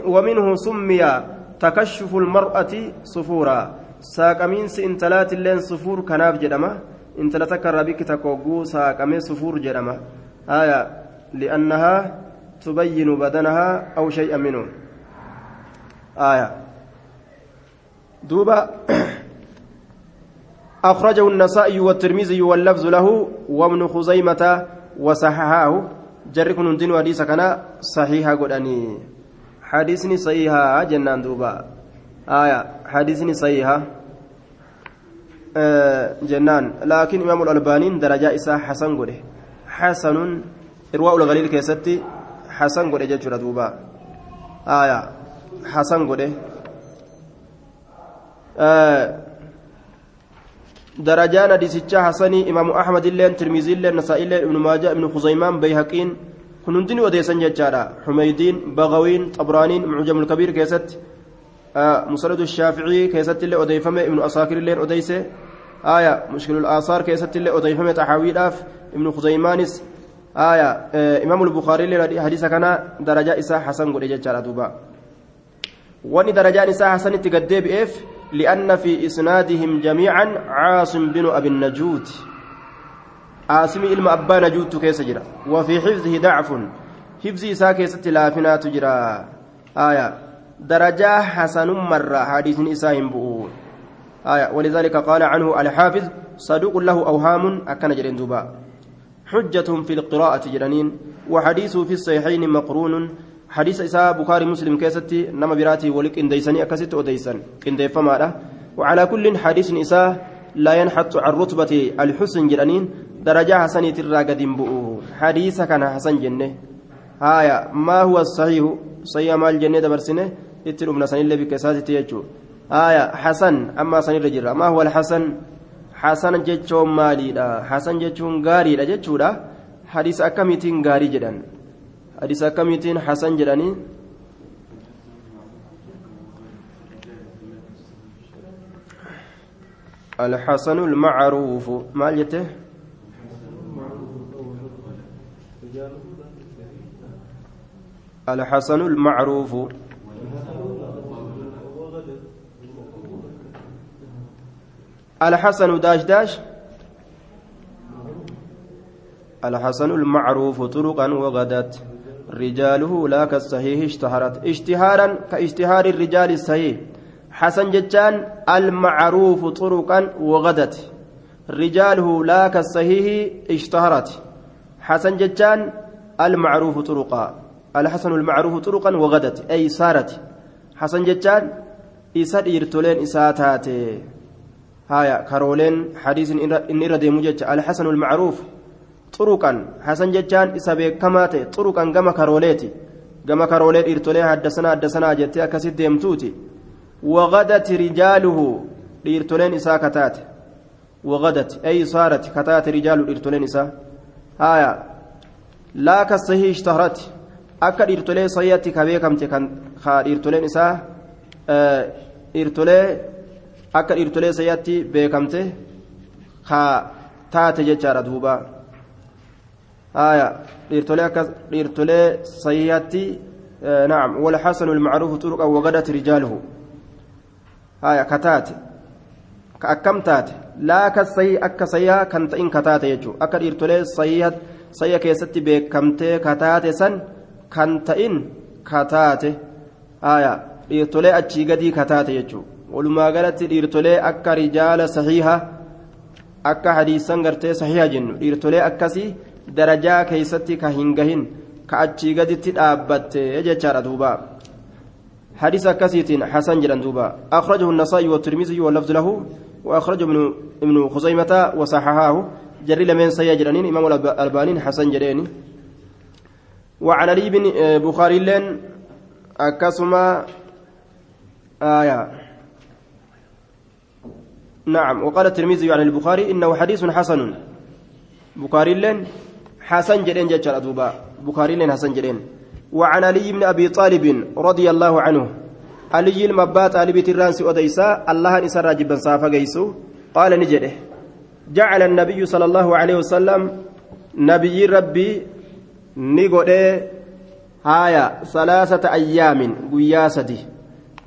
Waminhu summiya takashufu lmar'ati sufuuraa saaqamiinsi intalaatilleen sufuur kanaaf jedhama intala takka irraa bikki takka hogguu saaqamee sufuur jedhama haya li'annahaa tubayyinu badanahaa aw shay'a minhu haya duuba أخرجه النسائي والترمذي واللفظ له وابن خزيمة وصححاه جرك نندن حديث كان صحيحا قدني حديثني صحيحا جنان دوبا آية حديثني صحيحة. آه جنان. لكن إمام الألبانين درجة إساء حسن قده. حسن إرواء الغليل كيستي حسن قده ججر دوبا. آية. حسن قده. آه درجان حديثة حسني إمام أحمد اللين ترمذي اللين نسائي اللين ابن ماجة ابن خزيمان بيهقين. كنندني وديسن ججارا حميدين بغوين طبرانين معجم الكبير كيست. مسند الشافعي كيست اللي أضيفم ابن أساكر اللي أضيسه. آية مشكل الآثار كيست اللي أضيفم تحاويل أف ابن خزيمانس آية إمام البخاري اللي حديث كان درجة إساء حسن قد ججارا دوبا. وأني درجة إساء حسن تقدي بإف لأن في إسنادهم جميعا عاصم بن أبي النجود. عاصم إلم أبا نجود كيس جرا. وفي حفظه ضعف. حفظ إساء كيست لافنات جرا آية درجة حسن مرة. حديث إساهم بؤون آية. ولذلك قال عنه الحافظ صدوق له أوهام أكن جرين دوبا حجة في القراءة جرانين. وحديثه في الصحيحين مقرون. حديث إساء بخاري مسلم كيستي نما براتي ولك إن ديسني أكست أديسن إن ديفما وعلى كل حديث إساء لا ينحط عن رتبة الحسن جرانين. درجة حسنة الراقد بؤون حديث كان حسن جنة. هايا ما هو الصحيح؟ صحيح مال جنة دبرسنة؟ Itti dhumna sanillee bikka isaatitti jechuudha haaya hasan amma sanirra jirra maa huwa alhasan hasan jechuun maaliidha hasan jechuun gaariidha jechuudha hadiisa akkamiitiin gaarii jedhan hadiisa akkamiitiin hasan jedhanii الحسن المعروف ما جته الحسن المعروف الحسن داش داش. الحسن المعروف طرقا وغدت. رجاله لا كالصحيح اشتهرت. اشتهارا كاشتهار الرجال الصحيح. حسن جتان المعروف طرقا وغدت. رجاله لا كالصحيح اشتهرت. حسن جتان المعروف طرقا. الحسن المعروف طرقا وغدت. أي صارت حسن جتان إساد إرتولين إساتاتي هايا كارولين حديث إن إرى ديمو الحسن المعروف طرقا. حسن جتان إسا بكمات طرقا كما كاروليتي. كما كارولين إرتولي حدثنا حدثنا جتي. أكسي ديمتوتي وغدت رجاله. إرتولين إسا كتات. وغدت. أي صارت كتات رجال إرتولين إسا. هايا. لا كالصحيح اشتهرت. Akka dhiirtolee sayyatti ka beekamte kan dhiirtoleen isaa dhiirtolee akka dhiirtolee sayyatti beekamte ka taate jechaadha duuba dhiirtolee akka dhiirtolee sayyatti نعم والحسن المعروف طرقا وغدت رجاله هايا كتات كأكم تات لا كالسي أكا سيا كنت إن كتات يجو أكا إرتولي سيا سيا كيستي بكمتي كتات سن kan ta'in aya dhiirtolee achii gadii kataate jechuun walumaa galatti dhiirtolee akka rijaala sahiha akka hadiisan gartee sahiha jennu dhiirtolee akkasii darajaa keeysatti ka hin gahin ka achii gaditti dhaabbatte jechaadha duuba حديث كاسيتين حسن جلان دوبا أخرجه النسائي والترمذي واللفظ له وأخرجه ابن ابن خزيمة وصححاه جري لمن سيجرانين إمام الألبانين حسن جريني وعن علي بن بخاري لين أكسما آية. نعم. وقال الترمذي عن البخاري إنه حديث حسن. بخاري لين حسن جدين جتشر أدوبا بخاري لين حسن جدين وعن علي بن أبي طالب رضي الله عنه. علي المبات علي بترانس أديسا الله نسر راجبا صافا قيسو قال نجده جعل النبي صلى الله عليه وسلم نبي ربي ni godhee haaya salaasata ayyaamin guyyaa sadi.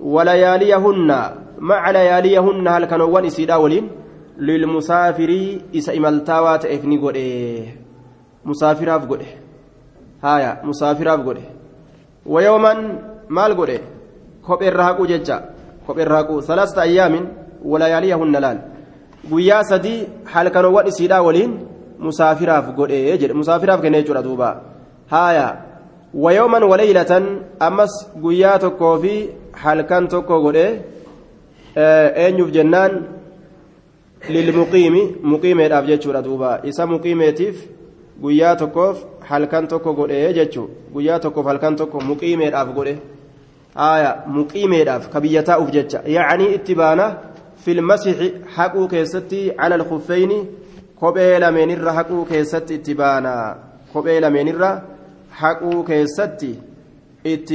Walayaaliyahunna maca layaaliyahunna halkanowwan isiidha waliin lilmusaafirii isa imaltaawaa ta'eef ni godhe. Musaafiraaf godhe. Haaya musaafiraaf godhe. Wayooman maal godhe? Kopheerra haquu jecha. Kopheerra haquu. Salaasata ayyaamin walayaaliyahunna laal? Guyyaa sadii halkanowwan isiidha waliin musaafiraaf godhe jedhe. Musaafiraaf kenne jechuudha duubaa هايا ويوما وليلة أمس قيا تكو في حلقان تكو قولي eenyuuf jennaan lilmuqiimi muqiimeedhaaf jechuudha duuba isa muqiimeetiif guyyaa tokkoof halkan tokko godhe jechuu guyyaa tokkoof halkan tokko muqiimeedhaaf godhe aya muqiimeedhaaf ka biyya taa'uuf jecha yacanii itti baana filmasixi haquu keessatti cala alkuffeyni kophee lameenirra haquu keessatti itti baana kophee lameenirra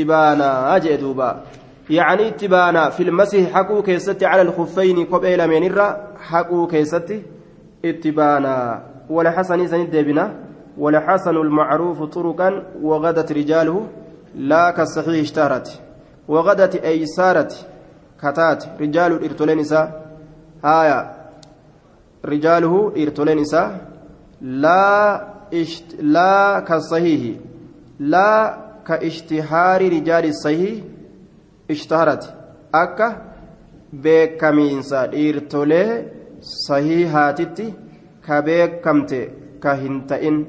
baanaa jee duuba yacanii itti baanaa filmasih haquu keessatti cala alkuffeyni kophee lameenirra haquu keessatti itti baanaa walxasanii sanit deebina والحسن المعروف طرقا وغدت رجاله لا كالصحيح اشتهرت وغدت أي سارت كتات رجال الإرتولين إساء هايا رجاله إرتولين إساء لا اشت لا كالصحيح لا كاشتهار رجال الصحيح اشتهرت أكا beekamte ka hin ta'in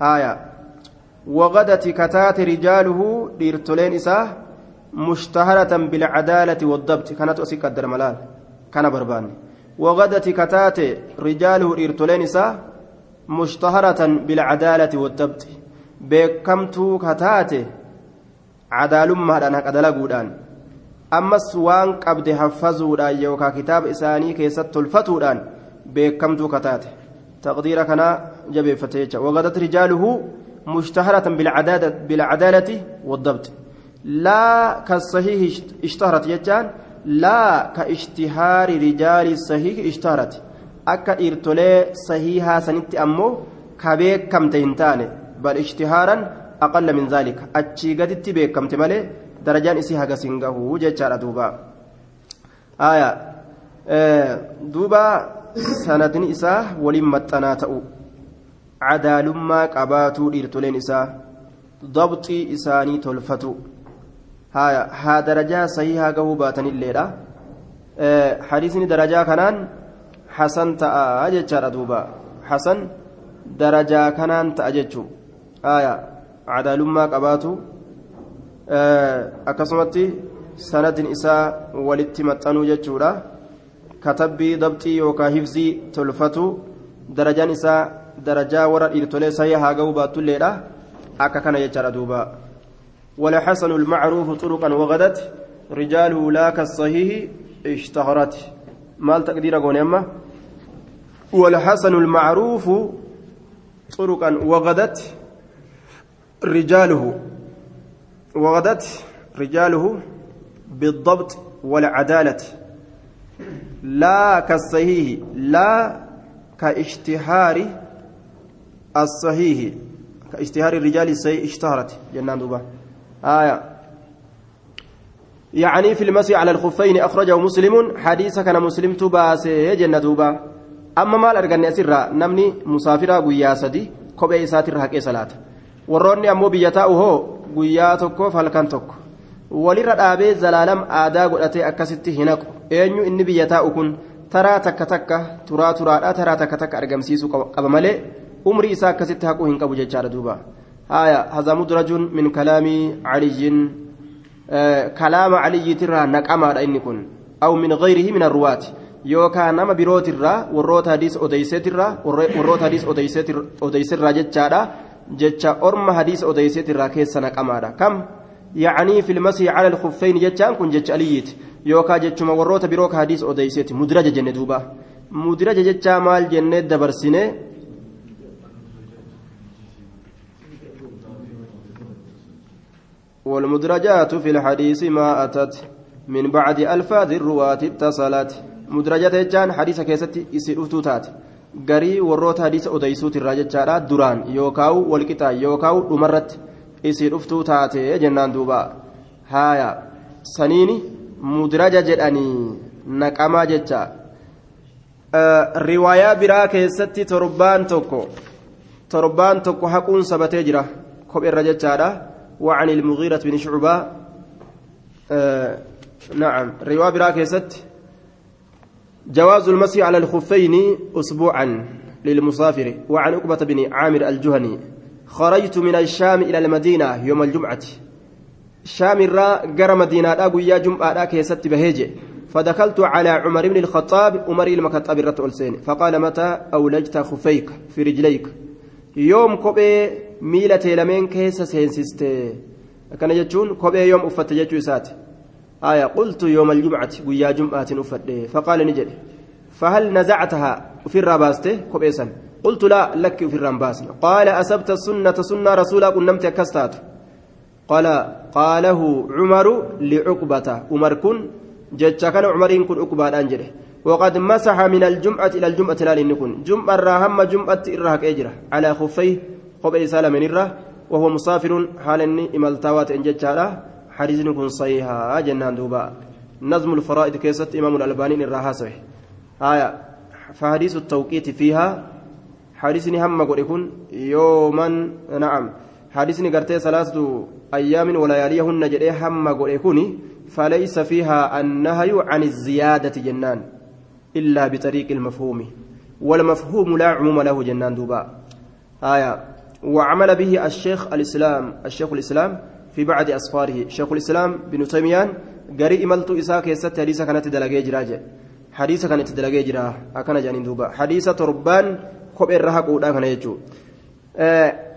haya waqadati kataate rijaaluhu dhiirtoleen isaa mushtaharatan bilcadaalati waddabti kanatu asi qaddara malaal kana barbaanne waqadati kataate rijaaluhu dhiirtoleen isaa mushtaharatan bilcadaalati waddabti beekamtuu kataate cadaalummaadhaan haqa dalaguudhaan ammas waan qabde haffazuudhaan yookaan kitaaba isaanii keessatti tolfatuudhaan beekamtuu kataate taqdiira kanaa jabeeffate jecha waqadat rijaaluhu mushtaharatan bilcadaalati waddabti laa kasahiih ishtaharat jechaan laa ka ishtihaari rijaali sahiih ishtaharat akka dhiirtolee sahiihaa sanitti ammoo ka beekamte hin taane min zaalika achii gaditti beekamte malee darajaan isii hagas hin gahu jechaadha duuba aya duuba sanadni isaa waliin maxxanaa ta'u cadaalummaa qabaatuu dhiirtoleen isaa dabxii isaanii tolfatu haya haa darajaa sahihaa gahuu baatanilleedha hadiisni darajaa kanaan hasan ta'a jechaadha duuba hasan darajaa kanaan ta'a jechuu aya cadaalummaa qabaatu akkasumatti sanadin isaa walitti maxxanuu jechuudha katabbii dabxii yookaan hifzii tolfatu darajaan isaa darajaa warra dhiirtolee sayya haa ga'uu baattulleedha akka kana jechaadha duuba والحسن المعروف طرقا وغدت رجاله لا كالصحيح اشتهرت مال تقدير قول يما والحسن المعروف طرقا وغدت رجاله وغدت رجاله بالضبط والعدالة. لا كالصحيح لا كاشتهار الصحيح. كاشتهار الرجال الصحيح اشتهرت. جنان دوبا. آية. يعني في المسي على الخفين أخرجه مسلم حديث كان مسلم تباسي جنة دوبا. أما ما الأرقى أسرى نمني مسافرة قويا سدي كوبي ساتر حقي صلاة. Warroonni ammoo biyya taa'u hoo guyyaa tokkoof halkan tokko walirra dhaabee zalaalam aadaa godhatee akkasitti hin haqu eenyu inni biyya taa'u kun taraa takka takka turaa turaadhaa taraa takka takka argamsiisuu qaba malee umrii isaa akkasitti haquu hin qabu jechaadha duuba haya haza mudrajun min kalaamii caliyyin kalaama caliyyiitirraa naqamaadha inni kun aw min gayrihi min arruwaati yookaan nama birootirraa warroota hadiis odeyseetirraa warroota hadiis odeyseerraa jechaadha jecha orma hadiisa odeyseetirraa keessa naqamaadha kam yacanii filmasii cala alkuffeyni jechaan kun jecha aliyyiiti yookaa jechuma warroota biroo ka hadiisa odeyseeti mudraja jenne duuba mudraja jechaa maal jennee dabarsine والمدرجات في الحديث ما أتت من بعد ألفاظ الرواة اتصلت مدرجات جان حديث كيست يسير تات garii warroota hadiisa odeysuuti irraa jechaadha duraan yookaawu walqixaa yookaawu dhumarratti isii dhuftuu taate jennaan duuba haaya saniini mudraja jedhanii naqamaa jecha riwaayaa biraa keessatti torbaan tokko torbaan tokko haquun sabatee jira kopheerra jechaadha وعن المغيرة بن شعبة آه نعم رواية براك يست جواز المسي على الخفين أسبوعا للمسافر. وعن عقبة بن عامر الجهني خرجت من الشام إلى المدينة يوم الجمعة. شام الرا جرى مدينة أبو يا جمعة كيست بهيجي فدخلت على عمر بن الخطاب عمر المكتب الرت ألسين. فقال متى أولجت خفيك في رجليك؟ يوم كوبي ميلة لمن كيس سينسست كان يجون كوبي يوم أفت يجو سات آية قلت يوم الجمعة ويا جمعة أفت فقال نجد فهل نزعتها في الراباسته؟ كوبيسا قلت لا لك في الرمباس قال أسبت السنة سنة رسولك نمت كستات قال قاله عمر لعقبة. عمر كن جتش كان عمرين كن عقبة أنجله وقد مسح من الجمعة إلى الجمعة لا لنكن جمعة الراهم جمعة إرهك أجره على خفيه خبئ سالم إره وهو مسافر حال إمالتاوات إن جتشالا حديث كن صحيحا جنان دوبا. نظم الفرائض كيست إمام الألباني الراها صحيح آية فحديث التوقيت فيها حديثني هم قل يوما. نعم. حديثني قرتي ثلاثة أيام ولياليهن جدي هم قل فليس فيها النهي عن الزيادة جنان إلا بطريق المفهوم. والمفهوم لا عموم له جنان دوبا. آية وعمل به الشيخ الإسلام الشيخ الإسلام في بعض أسفاره شيخ الإسلام بن تيميان قري إملت إساك يست حديثة كانت دلقي جراجة حديثة كانت دلقي جراه أكن جانين دوبا حديثة تربان kana jechuun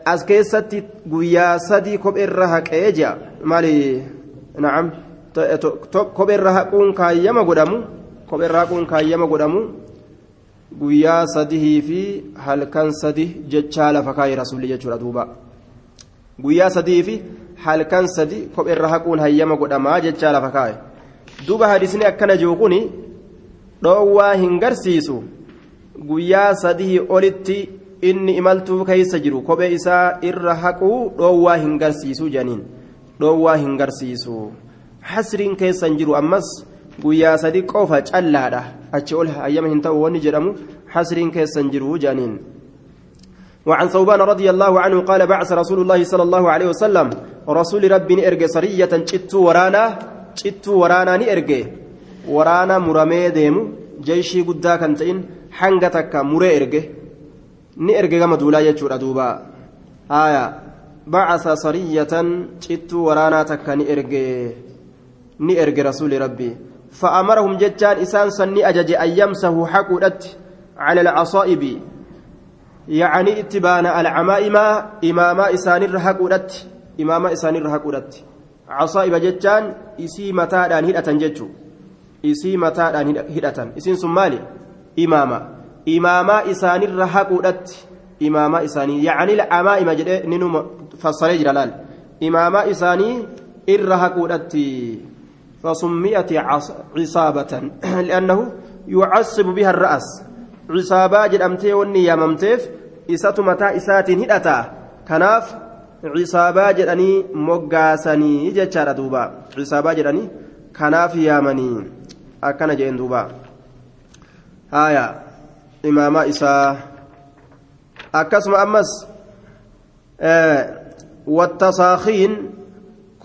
as keessatti guyyaa sadii kophee irra haqee jira maali na'am kophee irra haquun kaayyama godhamu kophee irra haquun kaayyama godhamu guyyaa sadii fi halkan sadi jechaa lafa kaayee rasuulli jechuudha duuba guyyaa sadii fi halkan sadi kophee irra haquun hayyama godhamaa jechaa lafa kaayee duuba hadisni akkana jiru kuni dhoowwaa hin garsiisu. guyyaa sadii olitti inni imaltuu keessa jiru kophee isaa irra haquu dhoowwaa hin garsiisu janiin dhoowwaa hin garsiisu hasriin keessa hin jiru ammas guyyaa sadii qofa callaadha achi ol hayyama hin ta'u wanni jedhamu hasriin keessa jiru janiin وعن ثوبان رضي الله عنه قال بعث رسول الله صلى الله عليه وسلم رسول ربي نرجع سرية شتو ورانا شتو ورانا نرجع ورانا مرمي ديمو جيشي قدا كنتين ni erge gama duulaa jechuudha duuba haya bacasa sariyatan cittuu waraanaa takka ni erge ni erge rasuuli rabbi فأمرهم جتان إسان سني أجج أن يمسه حقودت على العصائب. يعني اتبان العمائم إماما إسان الرحقودت إماما إسان الرحقودت عصائب جتان إسي متادان هدأة جتشو. إسي متادان هدأة إسين سمالي إماما. إماما إسان الرحقودت إماما إساني. يعني العمائم جده ننو فصل جلال. إماما إساني الرحقودت فسميت عصابة. لأنه يعصب بها الرأس. عصابة جدمتي وني ياممتيف إسات متى إسات هدأتا كناف عصابة جدني مقاسني جتشار دوبا عصابة جدني كناف يامني أكن جين دوبا آية إماما إسا أكسم أمس آه والتصاخين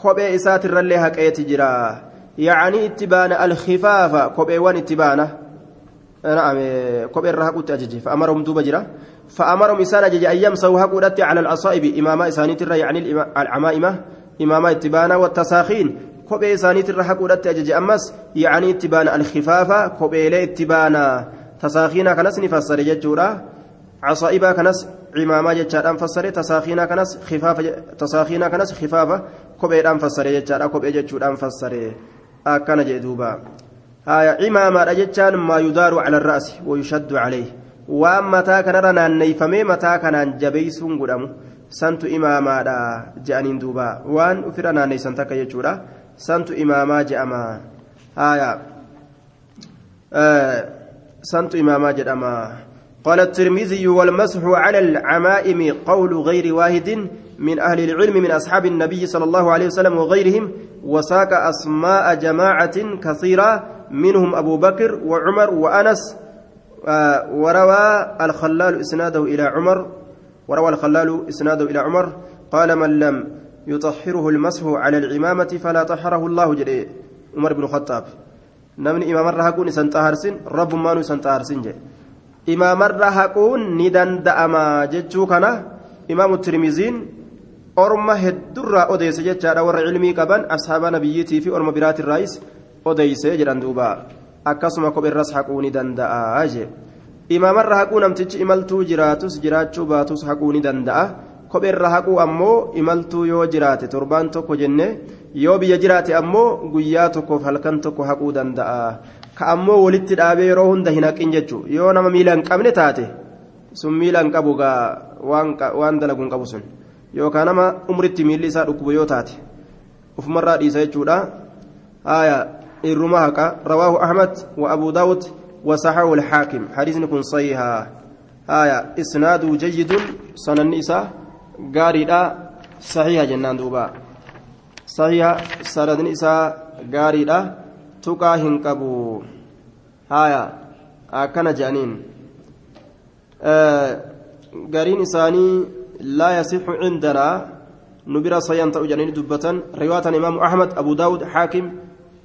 kophee isaatirrallee haqeeti jira. يعني اتبان الخفافة كوبيوان اتبانة نعم كوبي الرهقوت أججي فأمرهم دوب جرا. فأمرهم إسان أججي أن يمسوا هقودت على الأصائب. إماما إساني ترى يعني العمائمة. إماما اتبانة والتساخين. كوبي إساني ترى هقودت أججي أمس يعني اتبان الخفافة. كوبي لي اتبانا تساخينا كنس نفسر ججورا. عصائبا كنس عماما ججارا فسر تساخينا كنس خفافة تساخينا كنس خفافة. كوبي فسر ججارا. كوبي ججورا فسر akkana jee haya imaamaadha jechaan maa yudaaru cala arra'si wayushaddu calayh waan mataa kanarra naanneyfamee mataa kanaan jabeeysuun godhamu santu imaamaadha je'aniin duuba waan ufirra naanneysan takka jechuudha santu imaamaa je'ama haya santu imaamaa jedhama قال الترمذي والمسح على العمائم قول غير واحد من أهل العلم من أصحاب النبي صلى الله عليه وسلم وغيرهم وساق أسماء جماعة كثيرة منهم أبو بكر وعمر وأنس آه، وروى الخلال إسناده إلى عمر وروى الخلال إسناده إلى عمر قال من لم يطهره المسح على العمامة فلا طهره الله جل عمر بن الخطاب. نمني إمام الرهقون سنتهرسن رب ما سنتهرسن جي. إمام الرهقون ندن دأما جتشو كان إمام الترمذين orma heddurraa odeyse jechaadha warra cilmii qaban ashaaba nabiyyiitii fi orma biraatirraayis odeyse jedhan duuba. Akkasuma kopherras haquu ni danda'a jee. Imaamarra haquu namtichi imaltuu jiraatus jiraachuu baatus haquu ni danda'a. Kopherra haquu ammoo imaltuu yoo jiraate torbaan tokko jenne yoo biyya jiraate ammoo guyyaa tokkoof halkan tokko haquu danda'a. Ka ammoo walitti dhaabee yeroo hunda hin haqin jechuu yoo nama miila hin qabne taate sun miila hin qabu gaa waan dalagu hin qabu sun. Yookaan nama umritti miilli isaa dhukkubu yoo taate ufumarraa dhiisa jechuudha haqa rawaahu ahmad wa abuu daawud وصححه الحاكم. حديث كن صحيحا آية إسناده جيد سنن إساء قارئة صحيحة جنان دوبا. صحيحة سنن إساء قارئة تقا هنكبو. آية أكن جانين. آه قارين إساني لا يصح عندنا نبرا صيان تأجانين دبة رواية الإمام أحمد أبو داود حاكم.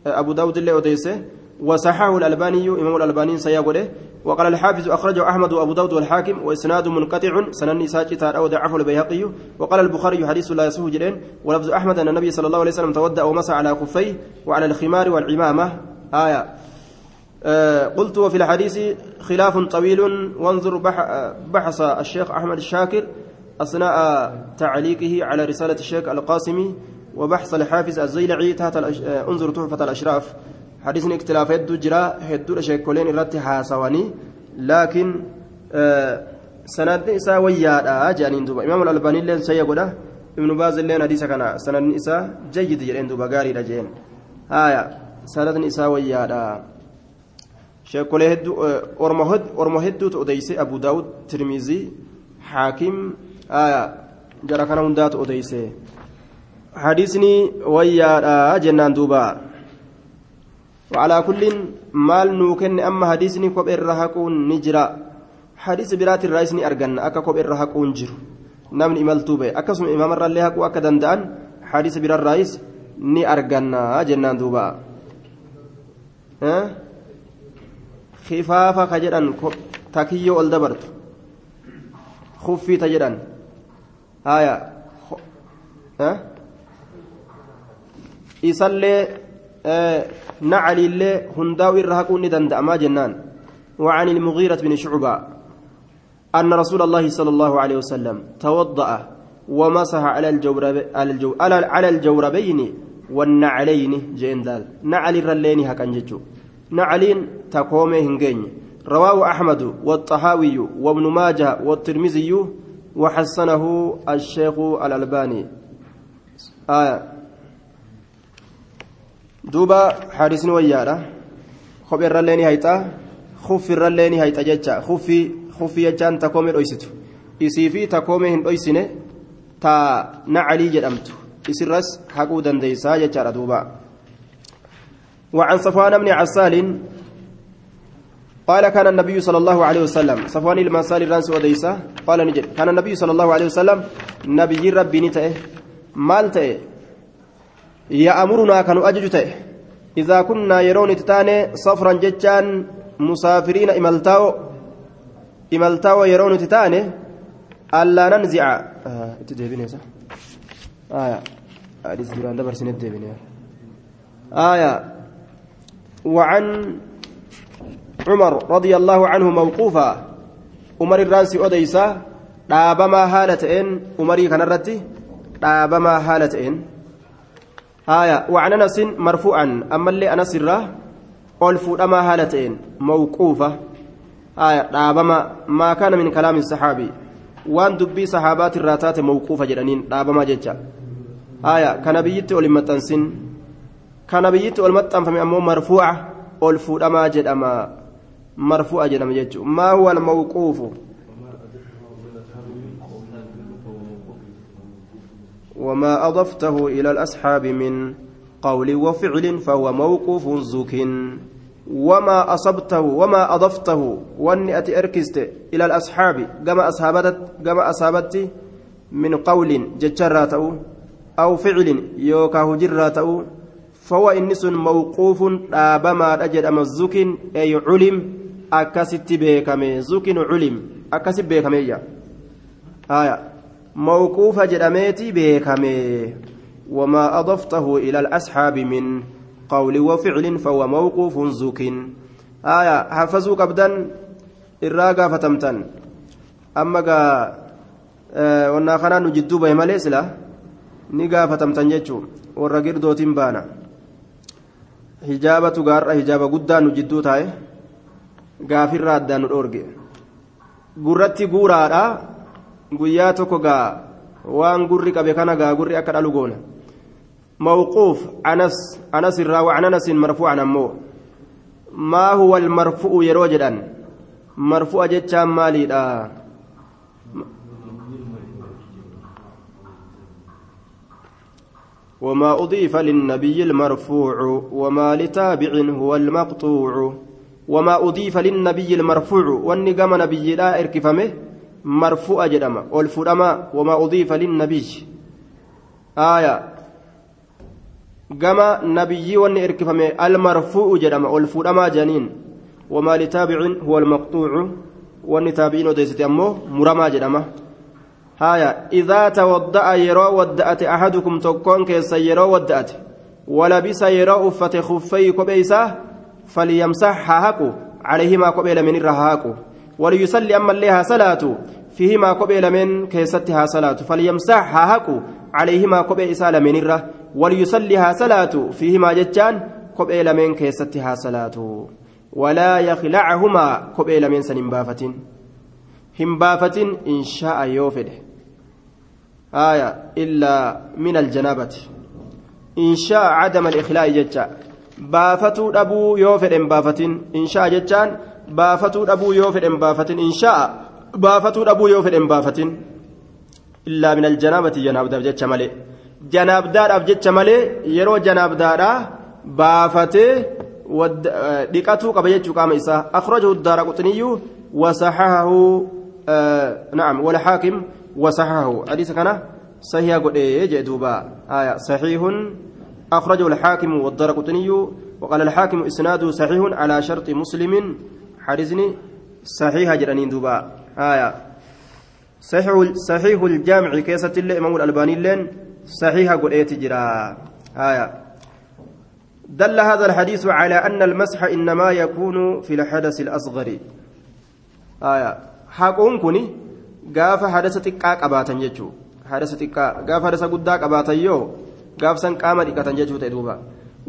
أبو داود اللي أديسه وصححه الألباني إمام الألباني سيقوله وقال الحافظ أخرجه أحمد وأبو داود والحاكم وإسناد منقطع سنن ساجتا أو ضعفه البيهقي وقال البخاري حديث لا يصح جلين ولفظ أحمد أن النبي صلى الله عليه وسلم تودأ ومسى على خفيه وعلى الخمار والعمامة. آية. آه قلت وفي الحديث خلاف طويل وانظر بحث الشيخ أحمد الشاكر أثناء تعليقه على رسالة الشيخ القاسمي وبحث الحافظ الزيلعي تحت آه، انظر تحفة الأشراف. حديث اختلاف يدو جرا هدو شيكولين الرتي حاسواني. لكن آه سند إساء ويادا جانين دوبا. إمام الألباني لين سيقودا ابن باز لين حديث كان سند إساء جيد جرين دوبا غاري رجين آية سند إساء ويادا. شيكولي هدو آه، أرمو هدو تؤديسي أبو داود ترميزي حاكم. jara kana hundaatu odeyse hadiisni wayyaadha jennaan duuba وعلى كل مال نوكن أما حديثني كوب الرهقون نجرا. حديث برات الرئيس أرجن أكا كوب الرهقون جر نمن إمال توبة. أكسم إمام الرلي هكو أكا دندان حديث برا الرئيس ني أرجن جنان دوبا. ها؟ خفافة خجران تكيو الدبرت خفي تجران آية. ها؟ Isallee نعلي اللي هنداو إرهاقون دندأما جنان وعن المغيرة بن شعبة أن رسول الله صلى الله عليه وسلم توضأ ومسح على الجورب على الجو على الجوربين والنعلين جندال نعل الرلين هكان جتو نعلين تقومي هنجين رواه أحمد والطحاوي وابن ماجه والترمذي وحسنه الشيخ الألباني دوبا حارس ويارة خب الرلين هيتا خف الرلين هيتا جتشا خفي خفي جتشان تقومي رويستو إسيفي تقومي هن رويسنه تا نعلي جدمتو إسرس حقو دنديسا جتشا دوبا وعن صفوان بن عسال قال كان النبي صلى الله عليه وسلم صفوان المسال الرانس وديسا قال نجد كان النبي صلى الله عليه وسلم نبي ربي نتئه مال يأمرنا كانوا أجج تئه إذا كنا يرون تتاني صفرا جتان مسافرين إملتاو إملتاو يرون تتاني ألا ننزع. آه صح آية. حديث دوران دبر سنة آية. وعن عمر رضي الله عنه موقوفا. عمر الرانسي أديسا dhaabama haala ta'een umarii kanarratti dhaabama haala ta'een haya وعن أنس مرفوعا أما اللي أنس الراه ol fuudhamaa haala ta'een mawquufa haya dhaabama maa kana min kalaami saxaabii waan dubbii saxaabaati irraa taate mawquufa jedhaniin dhaabamaa jecha haya kana biyyitti ol hin maxxansin kana biyyitti ol maxxanfame ammoo marfuuca ol fuudhamaa jedhama مرفوع جنم جيتشو ما هو الموقوف وما أضفته إلى الأصحاب من قول وفعل فهو موقوف زك. وما أصبته وما أضفته وأني أتي أركست إلى الأصحاب كما أصحابت كما أصابت من قول جتشراته أو فعل يوكا هجراته فهو إنس موقوف آبما أجد أما الزك أي علم akkasitti beekame zukinu culim akkasi beekameeyya haya موقوف جرميتي بيكامي وما أضفته إلى الأصحاب من قول وفعل فهو موقوف زوك آية حفظوا قبدا الراقة فتمتن أما قا آه ونا خنا نجدو به مليس لا نقا فتمتن جتشو والرقير دوتين بانا hijaabatu gaarra hijaaba guddaa nu jidduu taa'e gaafirraa addaan nu dhoorge gurratti guuraadha guyyaa tokko gaa waan gurri qabe kana gaa gurri akka dhalu goona mawquuf anas anas irraa waan anasin marfuucan ammoo maa huwa almarfu'u yeroo jedhan marfu'a jechaan maaliidha وما أضيف للنبي المرفوع وما لتابع هو المقطوع وما أضيف للنبي المرفوع واني قام نبي لا اركفمه مرفوع جدما والفرما وما أضيف للنبي آية قام نبي واني اركفمه المرفوع جدما والفرما جنين وما لتابع هو المقطوع واني تابعين وديستي أمه مرما جدما هايا إذا توضأ يرو ودأت أحدكم تكون كيس يرو ودأت ولبس يرو أفت خفي كبيسه فليمسح هاكو عليهما قبيل من الرهاكو وليصلي أما لها صلاة. فيهما قبيل من كيستها صلاة. فليمسح هاكو. عليهما قبيل إسال من الره وليصليها صلاة. فيهما جتان قبيل من كيستها صلاة. ولا يخلعهما قبيل من سنبافة همبافة إن شاء يوفده. آية إلا من الجنابة. إن شاء عدم الإخلاء جتان baafatuu dhabuu yoo fedhen baafatin inshaa jechaan baafatuu dhabuu yoo fedhen baafatin inshaa baafatuu dhabuu yoo fedhen baafatin illaa min aljanaabati janaabdaaf jecha malee janaabdaadhaaf jecha malee yeroo janaabdaadhaa baafatee dhiqatuu qaba jechuu qaama isaa akhrajahu daara quxiniyyuu wasaxahahu na'am walxaakim wasaxahahu hadiisa kana sahiha godhee jee duuba saxiihun أخرجه الحاكم والدرقطني وقال الحاكم إسناده صحيح على شرط مسلم حدثني صحيح جرانين دوبا. آية. صحيح صحيح الجامع كيسة الله إمام الألباني لين صحيح قل إيه تجرا آية. دل هذا الحديث على أن المسح إنما يكون في الحدث الأصغر. آية. حقون كني قاف حدث تقا قباتا جتشو حدث تقا قاف حدث قدا قباتا يو. قاف سن قام دقة جتشو تدوبا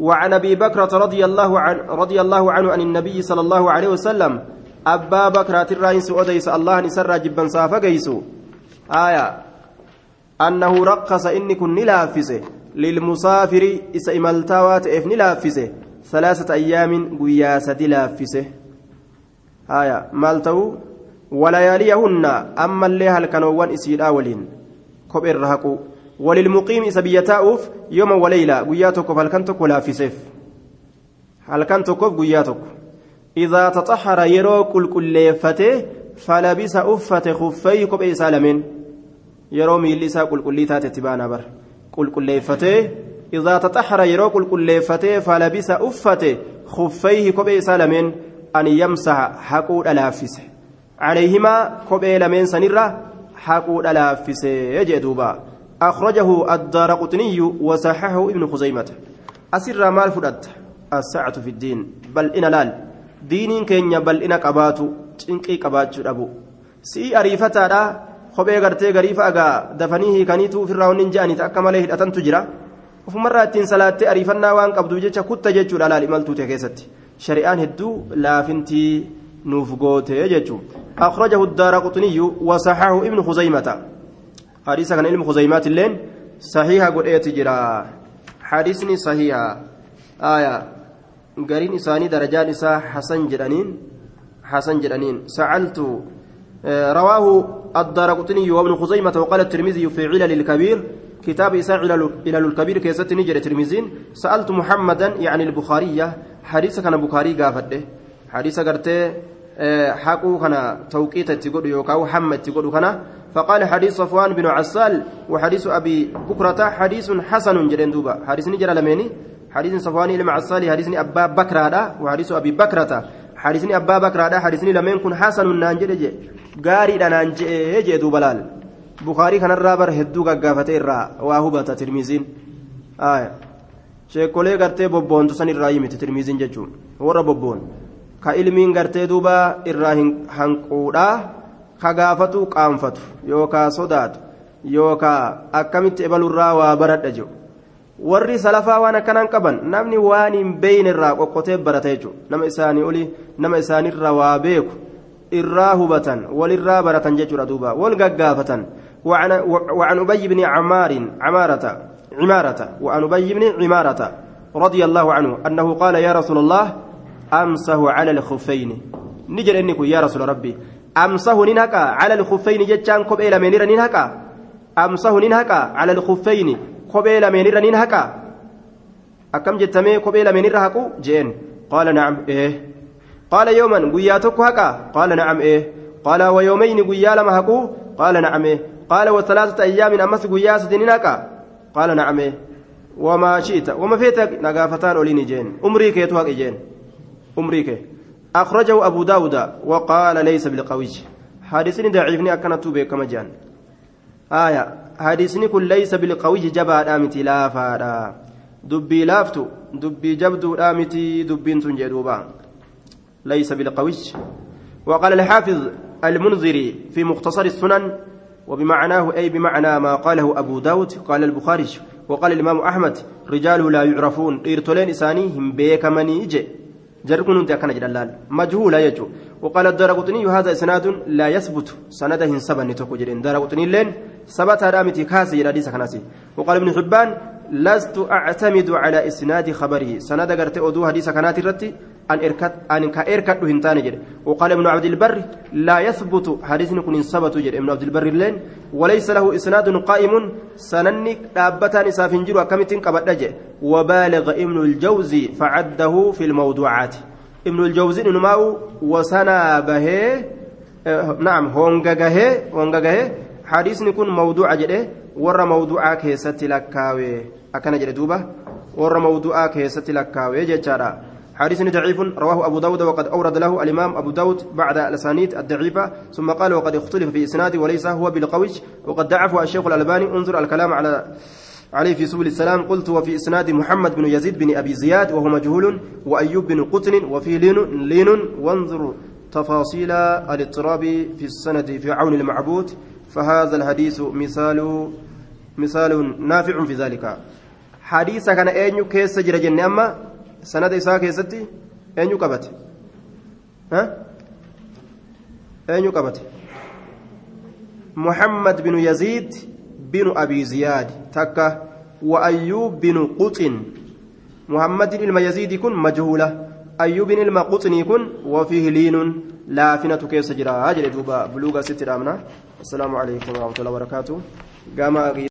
وعن أبي بكرة رضي الله عن رضي الله عنه عن النبي صلى الله عليه وسلم أبا بكرة الرئيس أديس الله نسر جبا صافا قيسو آية. أنه رقص إني كن نلافسه للمسافر إسا إمالتاوات إف نلافسه ثلاثة أيام قياسة لافسه آية. مالتو. ولياليهن أما اللي هل كانوا إسيد أولين كبير رهقوا وللمقيم إسا بيتاؤف يوم وليلة قياتك فالكنتك لافسه halkan tokkoof guyyaa tokko إذا تطهر يرو كل كل فته فلبس أفة خفيه كبئ سالمين yeroo miilli isaa qulqullii taatetti baana bar qulqulleeffatee idaa taxaxara yeroo qulqulleeffatee falabisa uffate kuffayhi kophee isaa lameen an yamsaha haquudha laaffise calayhimaa kophee lameen sanirra haquudha laaffise jee duuba akhrajahu addaara quxniyyu wasaxahu ibnu khuzaymata asirraa maal fudhatta assacatu fi ddiin bal'ina laal diiniin keenya bal'ina qabaatu cinqii qabaachuu dhabu si'ii ariifataadha kophee gartee gariifa agaa dafanii hiikaniitu ofirraa wanni hin je'aniita akka malee hidhatantu jira ofumarraa ittiin salaattee ariifannaa waan qabduuf jecha kutta jechuudha laal imaltuute keessatti shari'aan hedduu laafintii nuuf goote jechuun akhrajahu daara quxuniyyu wasaxahu ibnu khuzaymata hadiisa kana ilmu khuzaymaat illeen sahiha godheeti jira hadiisni sahiha aya gariin isaanii darajaan isaa hasan jedhaniin hasan jedhaniin sa'altu رواه الدارقطني وابن خزيمة وقال الترمذي في علل الكبير كتاب إساء علل الكبير كيست نجر الترمذين سألت محمدا يعني البخارية. حديث كان بخاري قافته. حديث قرته حقو كان توقيت تقول يوكاو حمد تقول كان فقال حديث صفوان بن عسال وحديث أبي بكرة حديث حسن جرين دوبا. حديث نجر لميني. حديث صفوان بن عسال حديث أبا بكر وحديث أبي بكرة. حديثني أبا بكر هذا حديثني لمن كن حسن نانجل غاري نانجل جي دوبا لال. بخاري كان الرابر هدو غافته الرا. واهبة ترمذين آية sheekolee gartee bobboontu san irraa himite tirmiziin jechuun warra bobboon ka ilmiin gartee duuba irraa ka gaafatu qaanfatu yookaa sodaatu yookaa akkamitti ebalurraa waa baradha jedhu warri salafaa waan akkanaan qaban namni waan hin beeyne irraa qoqqotee barata jechuudha nama isaanii oli nama isaanirra waa beeku irraa hubatan walirraa baratan jechuudha duuba wal gaggaafatan وعن أبي بن عمار عمارة عمارة وعن أبي بن عمارة رضي الله عنه أنه قال يا رسول الله أمسه على الخفين نجر إنك يا رسول ربي أمسه ننهكا على الخفين جتشان كبئل منير ننهكا أمسه ننهكا على الخفين kophee lameenirra nin haqa akkam jettamee kophee lameenirra haqu jeen qaala nacam ee qaala yooman guyyaa tokko haqa qaala nacam ee qaala wayoomayni guyyaa lama haqu qaala nacam ee qaala wasalaasata ayyaamin ammas guyyaa sadi nin haqa qaala nacam ee wamaa shi'ita wama feeta nagaafataan oliini jeen umrii keetu haqi jeen umrii kee أخرجه أبو داود وقال ليس بالقوي حديثني ضعيفني أكنت بكما جان. آية. حديثني كن ليس بالقوي جبا دامتي لا فادا دبي لافتو دبي جبدو دامتي دبين تنجدوبا ليس بالقوي وقال الحافظ المنذري في مختصر السنن وبمعناه أي بمعنى ما قاله أبو داود قال البخاري. وقال الإمام أحمد رجاله لا يعرفون. إرتولين إساني هم بيكمني إجي جركن انت كان جلال مجهول يجو وقال الدرقطني هذا اسناد لا يثبت سنده سبن تكو جرين درقطني لين ثبت رامتي كاسي جرادي سكناسي وقال ابن حبان لست اعتمد على اسناد خبره سند غرت اودو حديث كانت رتي ان كاركت هنتان جد وقال ابن عبد البر لا يثبت حديث كن ثبت جد ابن عبد البر لين وليس له اسناد قائم سننك دابتان سافنجر كمتين قبدج وبالغ ابن الجوزي فعده في الموضوعات ابن الجوزي نماو وسنا به نعم هونغغه هونغغه حديثني كن موضوع جده ور موضوعا كيست لكاوي أكن جده دوبه ور موضوعا كيست لكاوي جچارا حديث ضعيف رواه أبو داود وقد أورد له الإمام أبو داود بعد الأسانيد الضعيفة ثم قال وقد اختلف في إسناده وليس هو بالقوي وقد ضعفه الشيخ الألباني انظر الكلام على عليه في سبل السلام قلت وفي إسناد محمد بن يزيد بن أبي زياد وهو مجهول وأيوب بن قطن وفي لين, لين وانظر تفاصيل الاضطراب في السند في عون المعبود فهذا الحديث مثال مثال نافع في ذلك. حديث كان أين كيس جرى جنة أما إساء كيستي؟ أين قبت ها؟ أين قبت محمد بن يزيد بن أبي زياد. تكا. وأيوب بن قطن. محمد الميزيد كن مجهولة. أيوب المقطن كن وفيه لين. لافنة كيس جرا. أجل دوبا. بلوغا ست السلام عليكم ورحمة الله وبركاته.